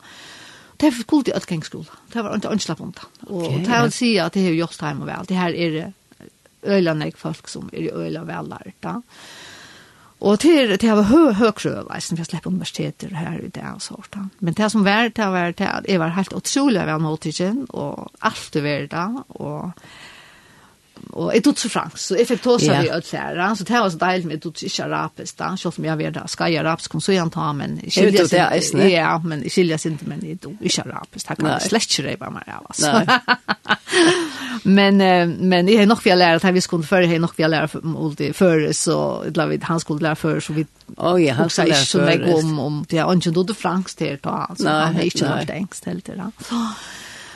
Det var kult i ötkingskola. Det var ikke anslapp om det. Og Och det här vill si at det har gjort hjemme vel. Det her er det folk som er öjla väl lärda. Ja. Og til til var hø høgsjø veisen jeg slipper universiteter her i det og sånt. Men det som var det var det at jeg var helt utrolig av notigen og alt det var da og Og jeg tog så fransk, så jeg fikk tåse yeah. vi ødelere, så det var så deilig, men jeg tog ikke arabisk da, selv om jeg var da, skal jeg arabisk, så jeg ta, men jeg skiljer sin, det, ja, men jeg skiljer ikke, men jeg tog ikke arabisk, det kan jeg slett ikke røybe meg av, altså. men, men jeg har nok vi har lært, vi skulle før, jeg har nok vi har lært Molde før, så han skulle lære før, så vi Oh ja, han skulle lære før. Jeg ikke om, om, ja, han kjente fransk til, så han har ikke lært engst helt til, da.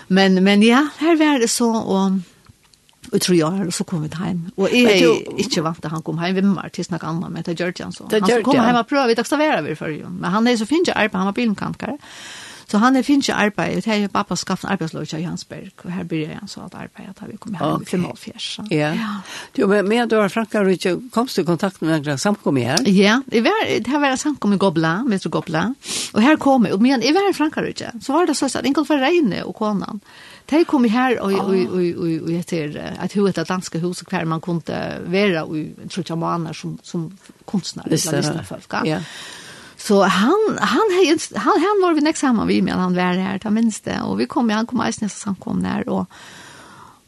Men, men ja, her var det så, og Og tror jeg, og så kom vi til heim. Og jeg er ikke vant til han kom heim vimmer til snakk anna, men det gjør han så. Han som kom heim og prøv, vi takstavera vi for jo. Men han er så finnes ikke arbeid, han var bilmkankare. Så han er finnes ikke arbeid, det er jo pappa skaffet en arbeidslov til Jansberg, og her blir jeg en sånn arbeid at vi kom heim i 45. Ja. Du, men med du har Franka Rydtje, komst du i kontakt med noen samkom her? Ja, det var en samkom i Gobla, Metro Gobla, og her kom jeg, og men jeg var i Franka Rydtje, så var det så at Ingolf var regne og konan, De kom her og, og, og, og, og etter et hur ett danske hus, hver man kunne være i Trudjamaner som, som kunstnere, eller folk. Ja. Så han, han, han, han var vi nästa samman vi med, han var här, ta minst det. Och vi kom, han kom alls nästa samkom där. Och,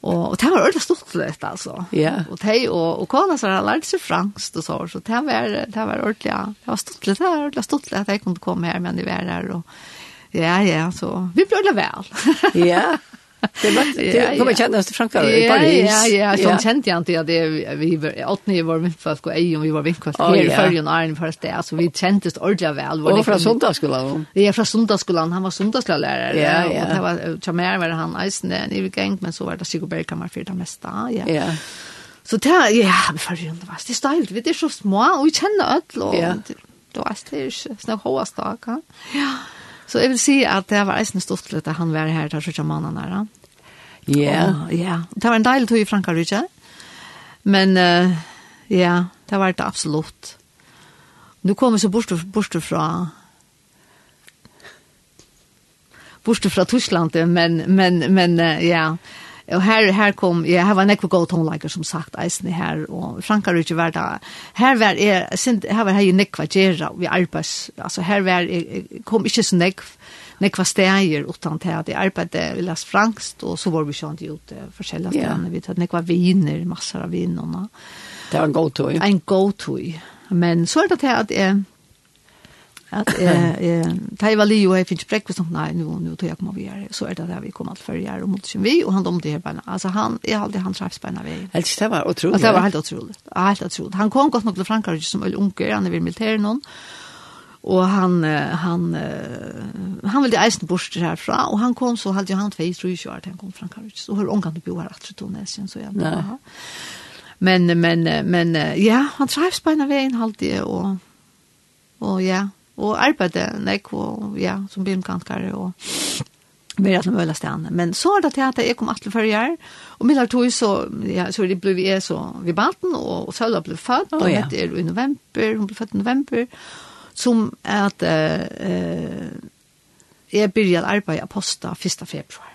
och, och det var ordentligt stort för detta alltså. Ja. Och det och, och Kona så har lärt sig franskt och så. Så det var, det var ordentligt, det var stort det var ordentligt stort att jag kunde komma här, men det var där. Och, ja, ja, så vi blev det väl. Ja. Det kommer känna oss till Frankrike i Paris. Ja, ja, ja. Så kände jag inte att vi var åtta nio var vinkfast och ej om vi var vinkfast. Vi är förr och Arne först det. Alltså vi kändes ordentligt väl. Och från sundagsskolan. Ja, från sundagsskolan. Han var sundagsskollärare. Ja, ja. Och det var, Tjamer var han eisen i Vigäng, men så var det Sigurd Bergkammar för det mesta. Ja, ja. Så det här, ja, vi får ju inte vara. Det är stajligt, vi är så små och vi känner öll. Ja. Då är det snakk hoa staka. Ja. Så jeg vil si at det var eisen stortlet at han var her til Sjøtja mannen der. Ja. Ja, det var en deilig tog i Frankrike. Men uh, ja, det var det absolutt. Nu kommer så bort, bort fra bort fra Tyskland, men, men, men uh, ja, Og her, her kom, ja, her var nekve god tonelager, som sagt, eisen her, og Frankar ikke var da, her var jeg, her var jeg jo nekva gjerra, vi arbeids, altså her var jeg, kom ikke så nekv, nekva steier utan til at jeg arbeidde, vi las franskt, og så var vi sånn ut uh, forskjellige stedene, vi tatt nekva viner, masser av vinerna. Det var en god tøy. En god tøy. Men så er det til at jeg, Att eh det var Leo jag fick brekk sånt nei nu nu tog jeg kommer vi är så er det der vi kom alt før jeg og mot vi og han om det här bara alltså han är alltid han träffs på vi helt det var otroligt det var helt otroligt helt otroligt han kom godt nok til Frankrike som öl onkel han er vid militären någon och han han han ville eisen bort herfra og han kom så hade han tvei tror jag att han kom från Frankrike. Så hur onkan du bor här att Tunisien så jag men men men ja han träffs på när vi är en halvtid och och ja og arbeidde nek og ja, som bimkankare og mer at møla stan. Men så er det til at jeg kom atle før jeg, og middag tog så, ja, så det ble vi er så vi baten, og Søla ble født, oh, ja. og det er i november, hun ble født i november, som er at eh, jeg begynte arbeid av posta 1. februar.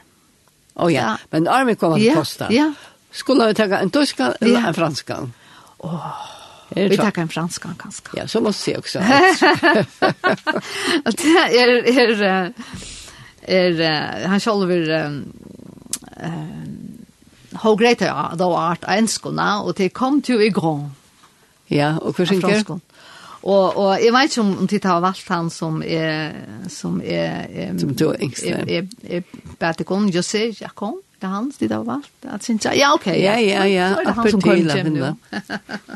Å oh, ja. ja, men armen kom av ja, posta. Ja. Skulle vi ta en tyska eller en franska? Åh, oh. Vi tackar en franskan kanske. Ja, så måste jag också. Att det är är är han själv är eh how great är då art enskona och det kom till i grand. Ja, och hur synker? Fransk. Och och jag vet ikke om titta har valt han som är Som är er som du er yngst, är Er, er, er José Jacon, det er han de har valt. Att synes jeg, ja, okej. ja, ja, ja, ja, ja, ja, ja, ja, ja, ja, ja, ja, ja, ja, ja, ja,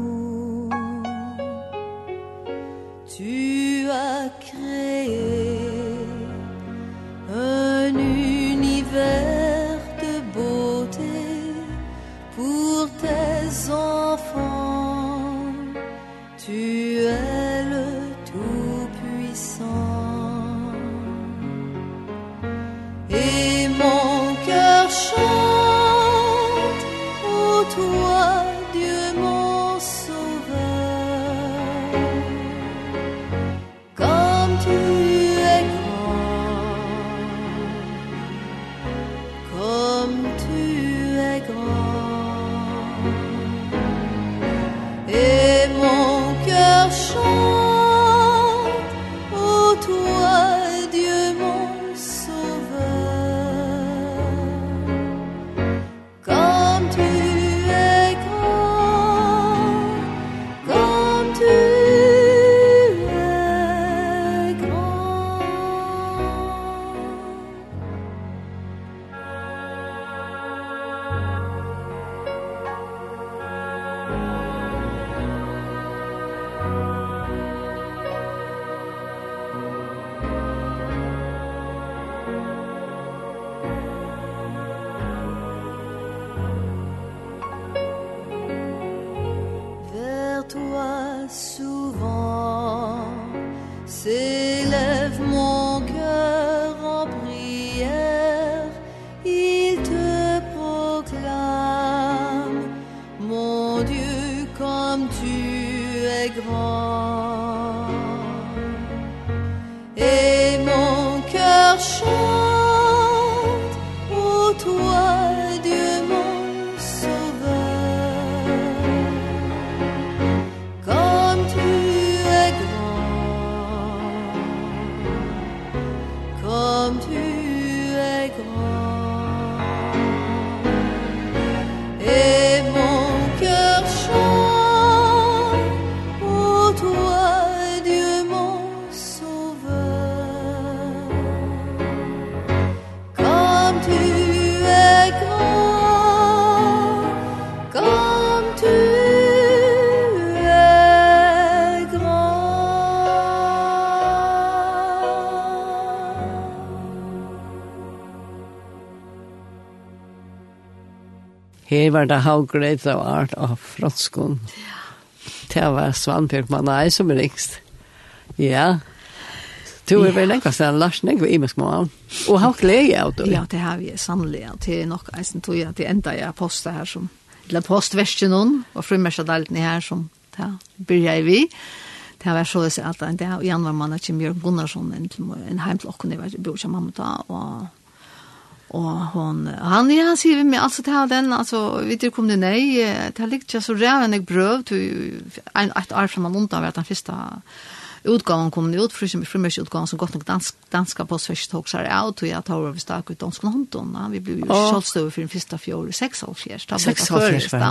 toi det var det how great thou art av franskon. Det var Svanbjørk Manai som er rikst. Ja. Du er vel nekva stedan Lars Negve i meg småan. Og hva glede jeg av du? Ja, det har vi sannelig. Det er nok eisen tog at det enda jeg postet her som, eller postversen noen, og frumersadalten her som, ja, byrja i vi. Det har vært så å si at det er januar mann ikke Bjørn Gunnarsson en heim til okken, jeg var bor ikke mamma da, og Och hon han ja, han skriver med altså, det er den alltså vet du kom det nej det likt jag så räven jag brøv, till en et år från London av den första utgaven kom det ut för som för utgaven så gott nog dansk danska på svensk tog seg av, og jeg jag tar över stak ut dansk London vi blev ju kjølstøve for den första fjol seks år fjärs ta 6 år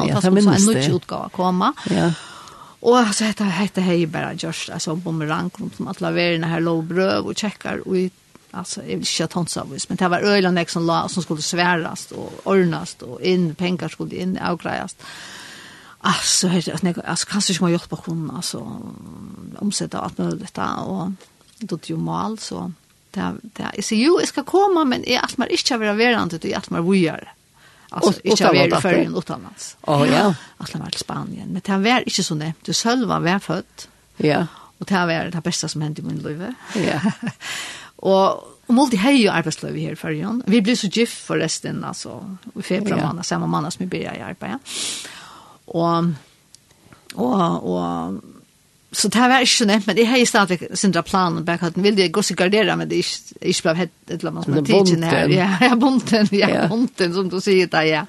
ja det minns det. en utgave komme, ja. Och så heter hette hej bara just alltså bumerang som om alla her här låg bröd och checkar och Alltså jag vill inte ha service men det var öland som la som skulle svärast och ordnast och in pengar skulle in avgrejas. Alltså helt jag alltså kanske inte man gjort på kon alltså omsätta att möjligt och då det ju mal så det det är så ju ska komma men är att man inte vill vara inte det att man vill Alltså inte jag var för en utomlands. Ja ja, Alltså var i Spanien, men det var inte så nej. Du själv var väl född. Ja. Och det var det bästa som hände i min liv. Ja. Og Og multi hei jo arbeidsløy her i Førjon. Vi blir så gift forresten, altså, i februar ja. måned, samme måned som vi blir i arbeid. Og, og, og, så det var ikke så nevnt, men jeg har stadig sindra planen bak at den ville gå seg gardere, men det er ikke ikke bare hett et eller annet som er tidsen her. Ja, ja, bunten, ja, ja. bunten, som du sier det, ja.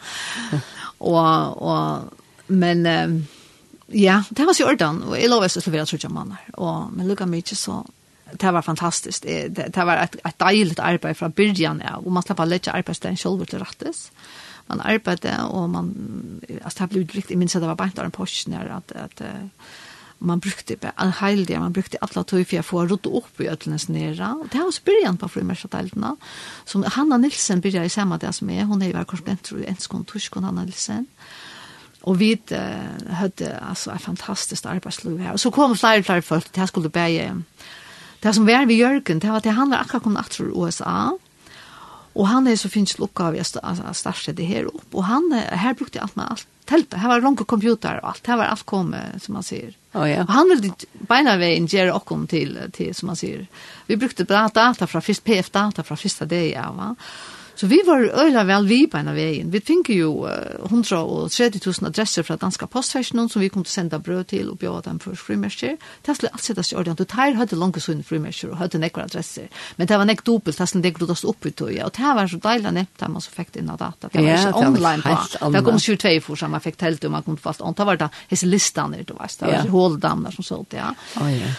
Og, og, men, um, ja, det var så i orden, og jeg lovet så slå vi at trodde jeg manner, og, men lukka mye så, det var fantastiskt. Det, det var ett, ett dejligt arbete från början. Ja. Och man slapp lägga arbetsdagen själv till rättes. Man arbetade och man... Alltså det blev riktigt... Jag minns att det var bara inte en post när att, att man brukte en hel del, man brukte alla tog för att få råd upp i ödlenes nere. Det var så början på frimärksatelterna. som Hanna Nilsen började i samma det som är Hon är ju var korrespondent, tror jag, enskån, Hanna Nilsen. Och vi hade alltså ett fantastiskt arbetsliv här. Och så kom flera, flera folk. Det här skulle börja Det som var vid Jørgen, det var at det handler akkurat om etter USA, og han er så finnes lukka av å starte det her opp, og han, her brukte jeg alt med alt, teltet, her var ronke computer og alt, her var alt kommet, som man sier. Oh, ja. Og han ville beina veien gjøre okkom til, til, som man sier. Vi brukte bra data fra, PF-data fra første dag, ja, va? Så vi var øyla vel vi på en av veien. Vi fikk jo uh, 130 000 adresser fra danska postfæsjonen som vi kunne senda brød til og bjøre dem for frimersker. Det skulle alt settes i orden. Du tar hadde langt sånne frimersker og hadde nekvar adresser. Men det var nek dobbelt, det skulle nekvar dobbelt oppi tog. Og det var så deilig nepp da man så fikk det inn av data. Det var ja, ikke online på. Det kom 22 for som man fikk telt og man kom fast on. Det var da hese listene, du vet. det. Det var ikke håldamner som sålt, ja. Oh, ja.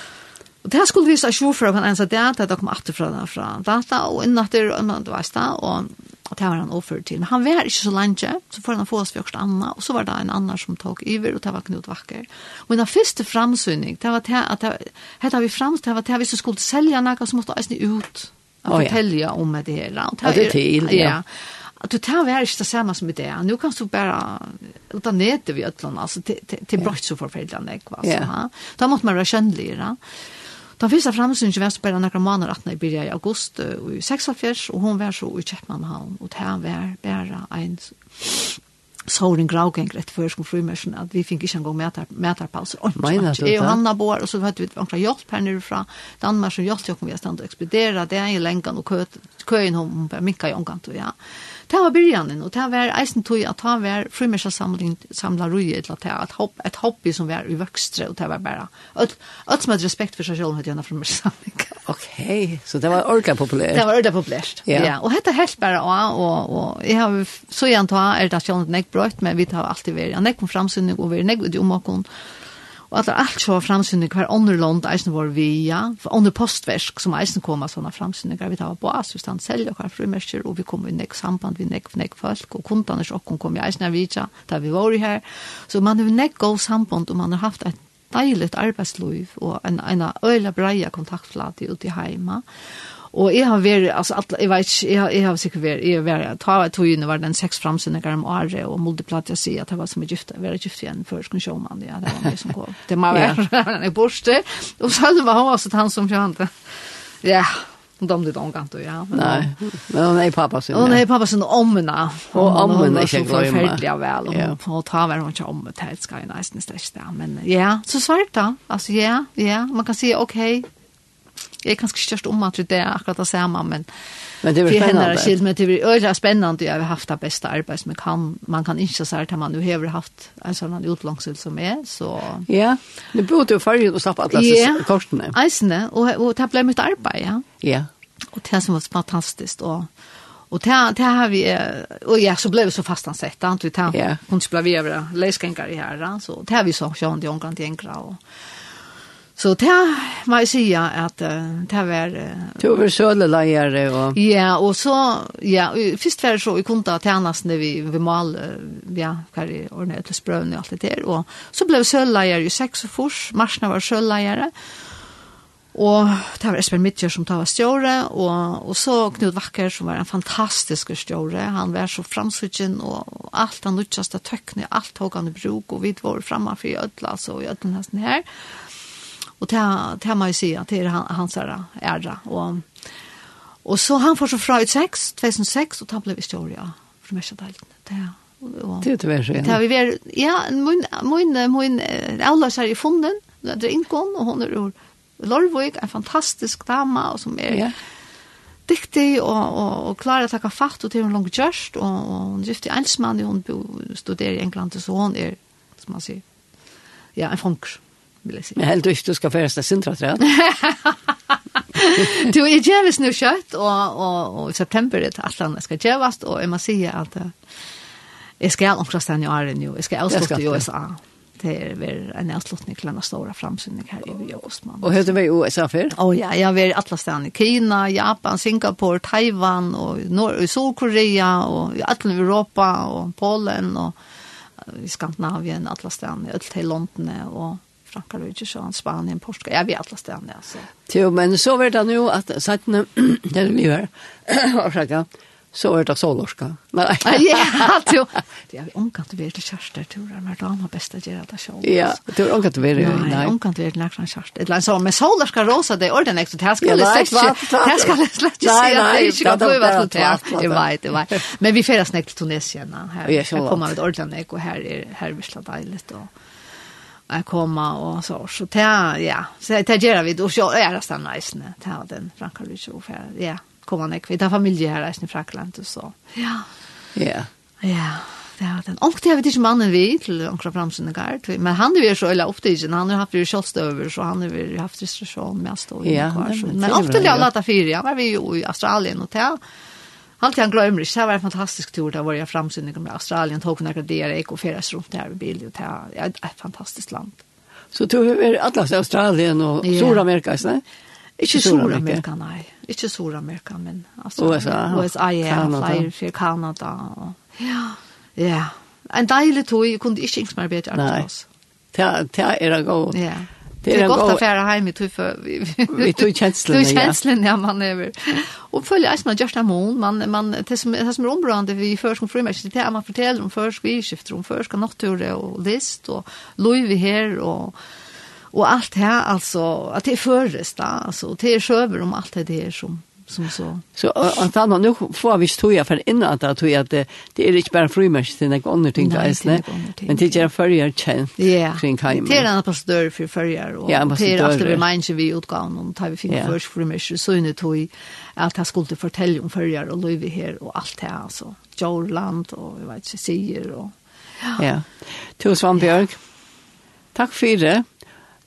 Og det skulle vise at sjåfører kan ensa det, at det kom alltid fra, fra data, og innatter, og det var det, og, og det var han overført til. Men han var ikke så langt, så får han få oss først Anna, og så var det en annan som tok iver, og det var Knut Vakker. Og den første framsynning, det var det, at det, det vi frams det var det, hvis du skulle selja noe, så måtte eisne ut, og oh, fortelle om det her. Og det, er, til, ja. ja att du tar vär inte samma som det. Nu kan du bara uta nätet vid öllan alltså till till brott så förfärligt nek va så ha. Då måste man vara kännlig va. Den første fremsynet var så bare noen måneder at jeg begynte i august i 46, og hun var så i Kjeppmannhavn, og det var bare en såren gravgäng rätt för som frumärsen att vi fick inte en gång mätar mätarpauser. Menar du det? Och Hanna bor och så vet vi några hjälp här nere från Danmark som hjälpte jag kom vi stanna och expedera det är ju länkan och kö köin hon på Mika i omgång då ja. Det var byrjanen, og det var eisen tog at det var frimmersa samling, samla rui et det var hopp, et hobby som var i vøkstre, og det var bare, alt som hadde respekt for seg selv, hadde gjennom frimmersa samling. ok, så det var ordentlig populært. Det var ordentlig populært, ja. ja. Og dette helt bare, og, og, og jeg har så gjerne ta, er det at jeg har nek brøyt, men vi har alltid vært, ja, nek om framsynning, og vi er nek ut i omakon, og Og at det er alt så framsynning hver andre land eisen var vi, ja, andre postversk som eisen koma sånne framsynninger, vi tar på oss, vi stand og hver frimersker, og vi kom i nek samband, vi nek, nek folk, og kundene så kom i eisen av vidja, da vi var her. Så man har nek god samband, og man har haft et deiligt arbeidsliv, og en, en øyla breia kontaktflate ute i heima. Og jeg har vært, altså, at, jeg vet ikke, jeg har, jeg har sikkert vært, jeg har vært, ta av togene var den seks fremsynninger om året, og multiplat jeg sier at jeg var som er gift, jeg var gift igjen før skulle se om han, ja, det var meg som kom. Det må være, han er borste, og så hadde han også han som kjønte. Ja, Hon dom det donkan då ja. Nej. Men hon är pappa sin. Hon är pappa sin omna. Och omna är inte glömma. Hon är väl och hon tar väl hon inte om det här ska ju nästan släcka men ja, så svart då. Alltså ja, ja, man kan säga okej, Jeg er kanskje størst om at det er akkurat det samme, men Men det var spännande. Det är men det är øyelig spännande. Jag har haft det bästa arbeid som kan man kan inte säga att man nu har haft en sånn utlångsel som är så Ja. Det borde ju förr och slappa alla ja. korten. Ja. Eisne och och det ble mitt arbete, ja. Ja. Och det som var fantastiskt och Och det, det har vi, och ja, så blev vi så fast ansett, antar vi, ja. kunde skulle vi över läskänkar i här, så det har vi så, så har vi till enkla, och Så det må jeg si at det var... Du var sølelejere og... Ja, og så... Ja, først var det så, vi kunne ta tjenestene vi, vi mal, ja, hva er ordnet til sprøvene og alt det der. Og så ble vi sølelejere i seks og fors, marsene var sølelejere. Og det var Espen Midtjør som tar stjåre, og, og så Knud Vakker som var en fantastisk stjåre. Han var så framsutjen, og, og alt han utsaste tøkkene, alt tog han i bruk, og vi var fremme for i ødla, altså i ødla nesten her. Og Och det här man ju säga till hans ære. ära. Och, och så han får så fra ut 6, 2006 och han blev historia för mesta delen. Det här. Det är tyvärr så. Det har vi varit, ja, min, min, min Aulas är i funden, det inkom och hon är ur Lorvik, en fantastisk dama och som er ja. dyktig och, och, og klarer att ta fatt och till hon långt görst och, och hon gift i ensman och hon studerer i England så hun är, som man sier ja, en funker vil jeg si. Men helt ikke du ska första sintra tror Du är jävligt nu kött och och i september det allt annat ska jävast och man säger att jeg skal omkring stedet i Arden nu. Jag skal avslutte i USA det är väl en avslutning till en stora framsyning här i Åsman. Och hur vi i USA för? Å ja, jeg har vært alla ställen i Kina, Japan, Singapore, Taiwan och Norr Sydkorea och i alle Europa och Polen och i Skandinavien, alla ställen, i alla London och Frankrike, Sjøen, Spanien, Portugal, jeg vet alle stedene, altså. Jo, men så vet det jo at sattene, det vi gjør, så er det solorska. Nei, ja, jo. Det er omkant vi er til kjærester, tror jeg, men damer best å gjøre det selv. Ja, det er omkant det er, nei. omkant det er til nærkene kjærester. Et eller annet sånn, men rosa, det er ordentlig ekstra, det skal jeg slett ikke, det skal jeg slett ikke si, det er ikke godt å til det, det det vet. Men vi fjerdes nek til Tunesien, her kommer vi til ordentlig nek, og her er, her er vi slett og att komma och så så ta ja. Så ta gör vi då så är det stanna isne ta den Frankrike och för ja komma ner familie familj här i Frankland och så ja. Ja. Ja det den. Og det har vi inte mannen vi till onkla framsen gard. men han är ju så eller ofta inte han har haft ju shots över så han har ju haft restriktion med att stå i kvar men ofta det har lata fyra var vi ju i Australien och ta Allt jag glömmer det, det var en fantastisk tur där var jag framsynning med Australien, tog några där jag och färdades runt där i bil och det är ett fantastiskt land. Så du är Atlas Australien och yeah. Sydamerika, så? Ikke Sør-Amerika, nei. Ikke Sør-Amerika, men alltså USA, USA ja, flere for Kanada. Og, ja, ja. En deilig tog, jeg kunne ikke ikke mer bedre. Nei, det er det godt. Ja. Det är gott att färra hem i tuffa vi tog känslan ja. känslan ja man følger Och följa har gjort det mån man man det som det som är områdende vi først som frumärke det är man forteller om først, vi skiftar om først, natur och list och lov vi här och och allt här alltså att det är förresta alltså det är sjøver om allt det her som som så. Så att han nu får vi stoja för innan att att att det är inte bara frimärks till några andra ting där isne. Men det är förrier Ja. kring hem. Det är en ambassadör för förrier och det är alltid vi minns vi utgåvan om tar vi fin först frimärks så inne tog att han skulle fortälja om förrier och löv här och allt det här alltså. Jorland och jag vet inte säger och Ja. Tusen Björk. Tack för det.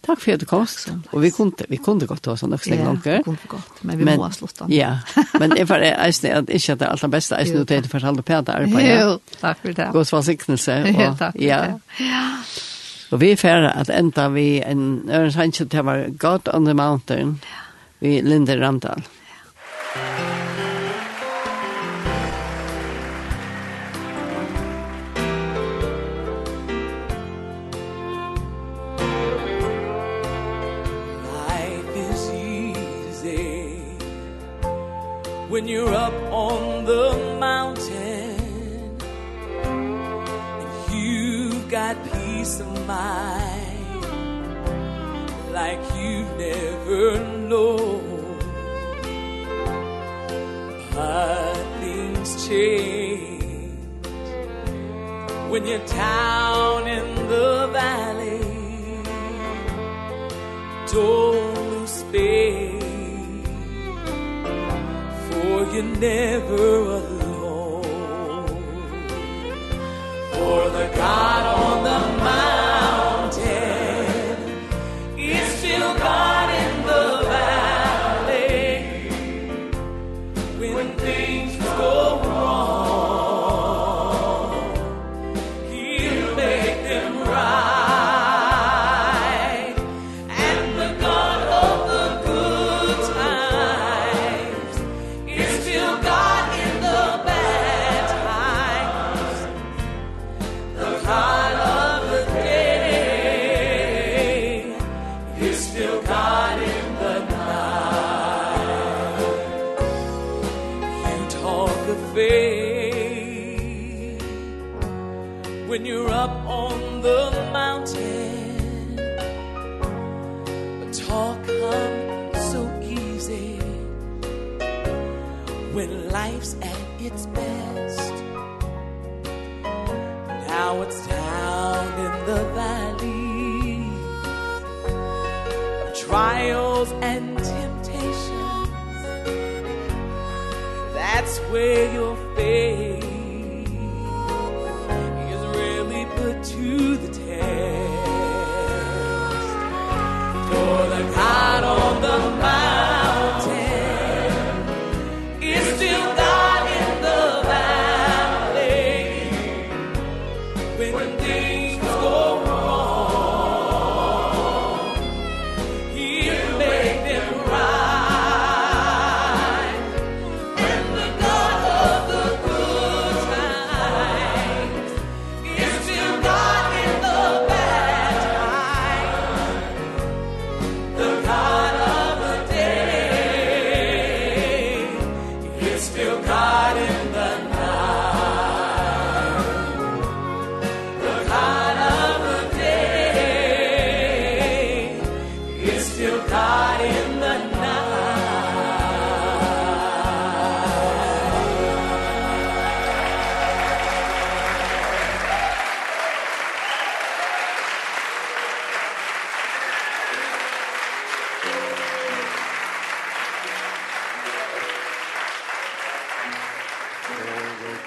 Takk for att du kom. Och vi kunne, vi kunne godt ha såna också länge. Ja, kunde gått, men vi måste sluta. Ja. Men ifall det är inte att inte det allra bästa är nu det for halva per där på. Jo, tack för det. Gås var signelse och ja. Ja. Och vi är at ända vi en Örnshantje det var God on the Mountain. Vi Linde Randall. mine like you never know. But things change when you're down in the valley. Don't lose faith for you're never alone. For the God on the mountain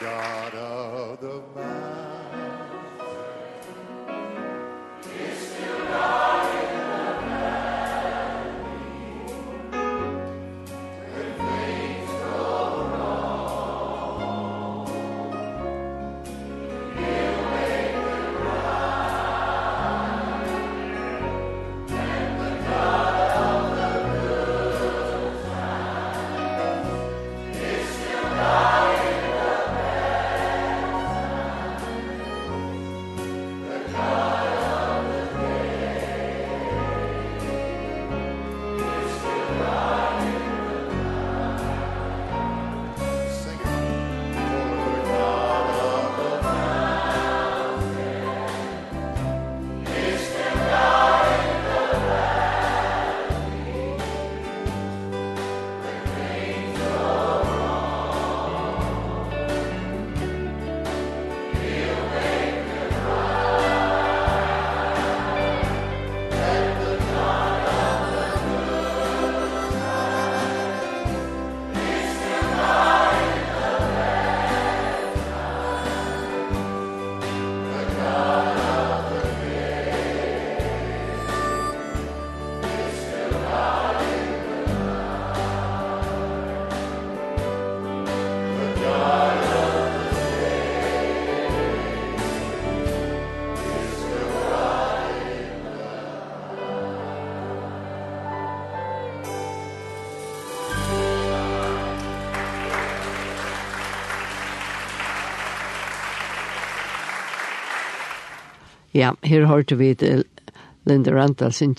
God of the mountains. Ja, her har vi til Linda Randall sin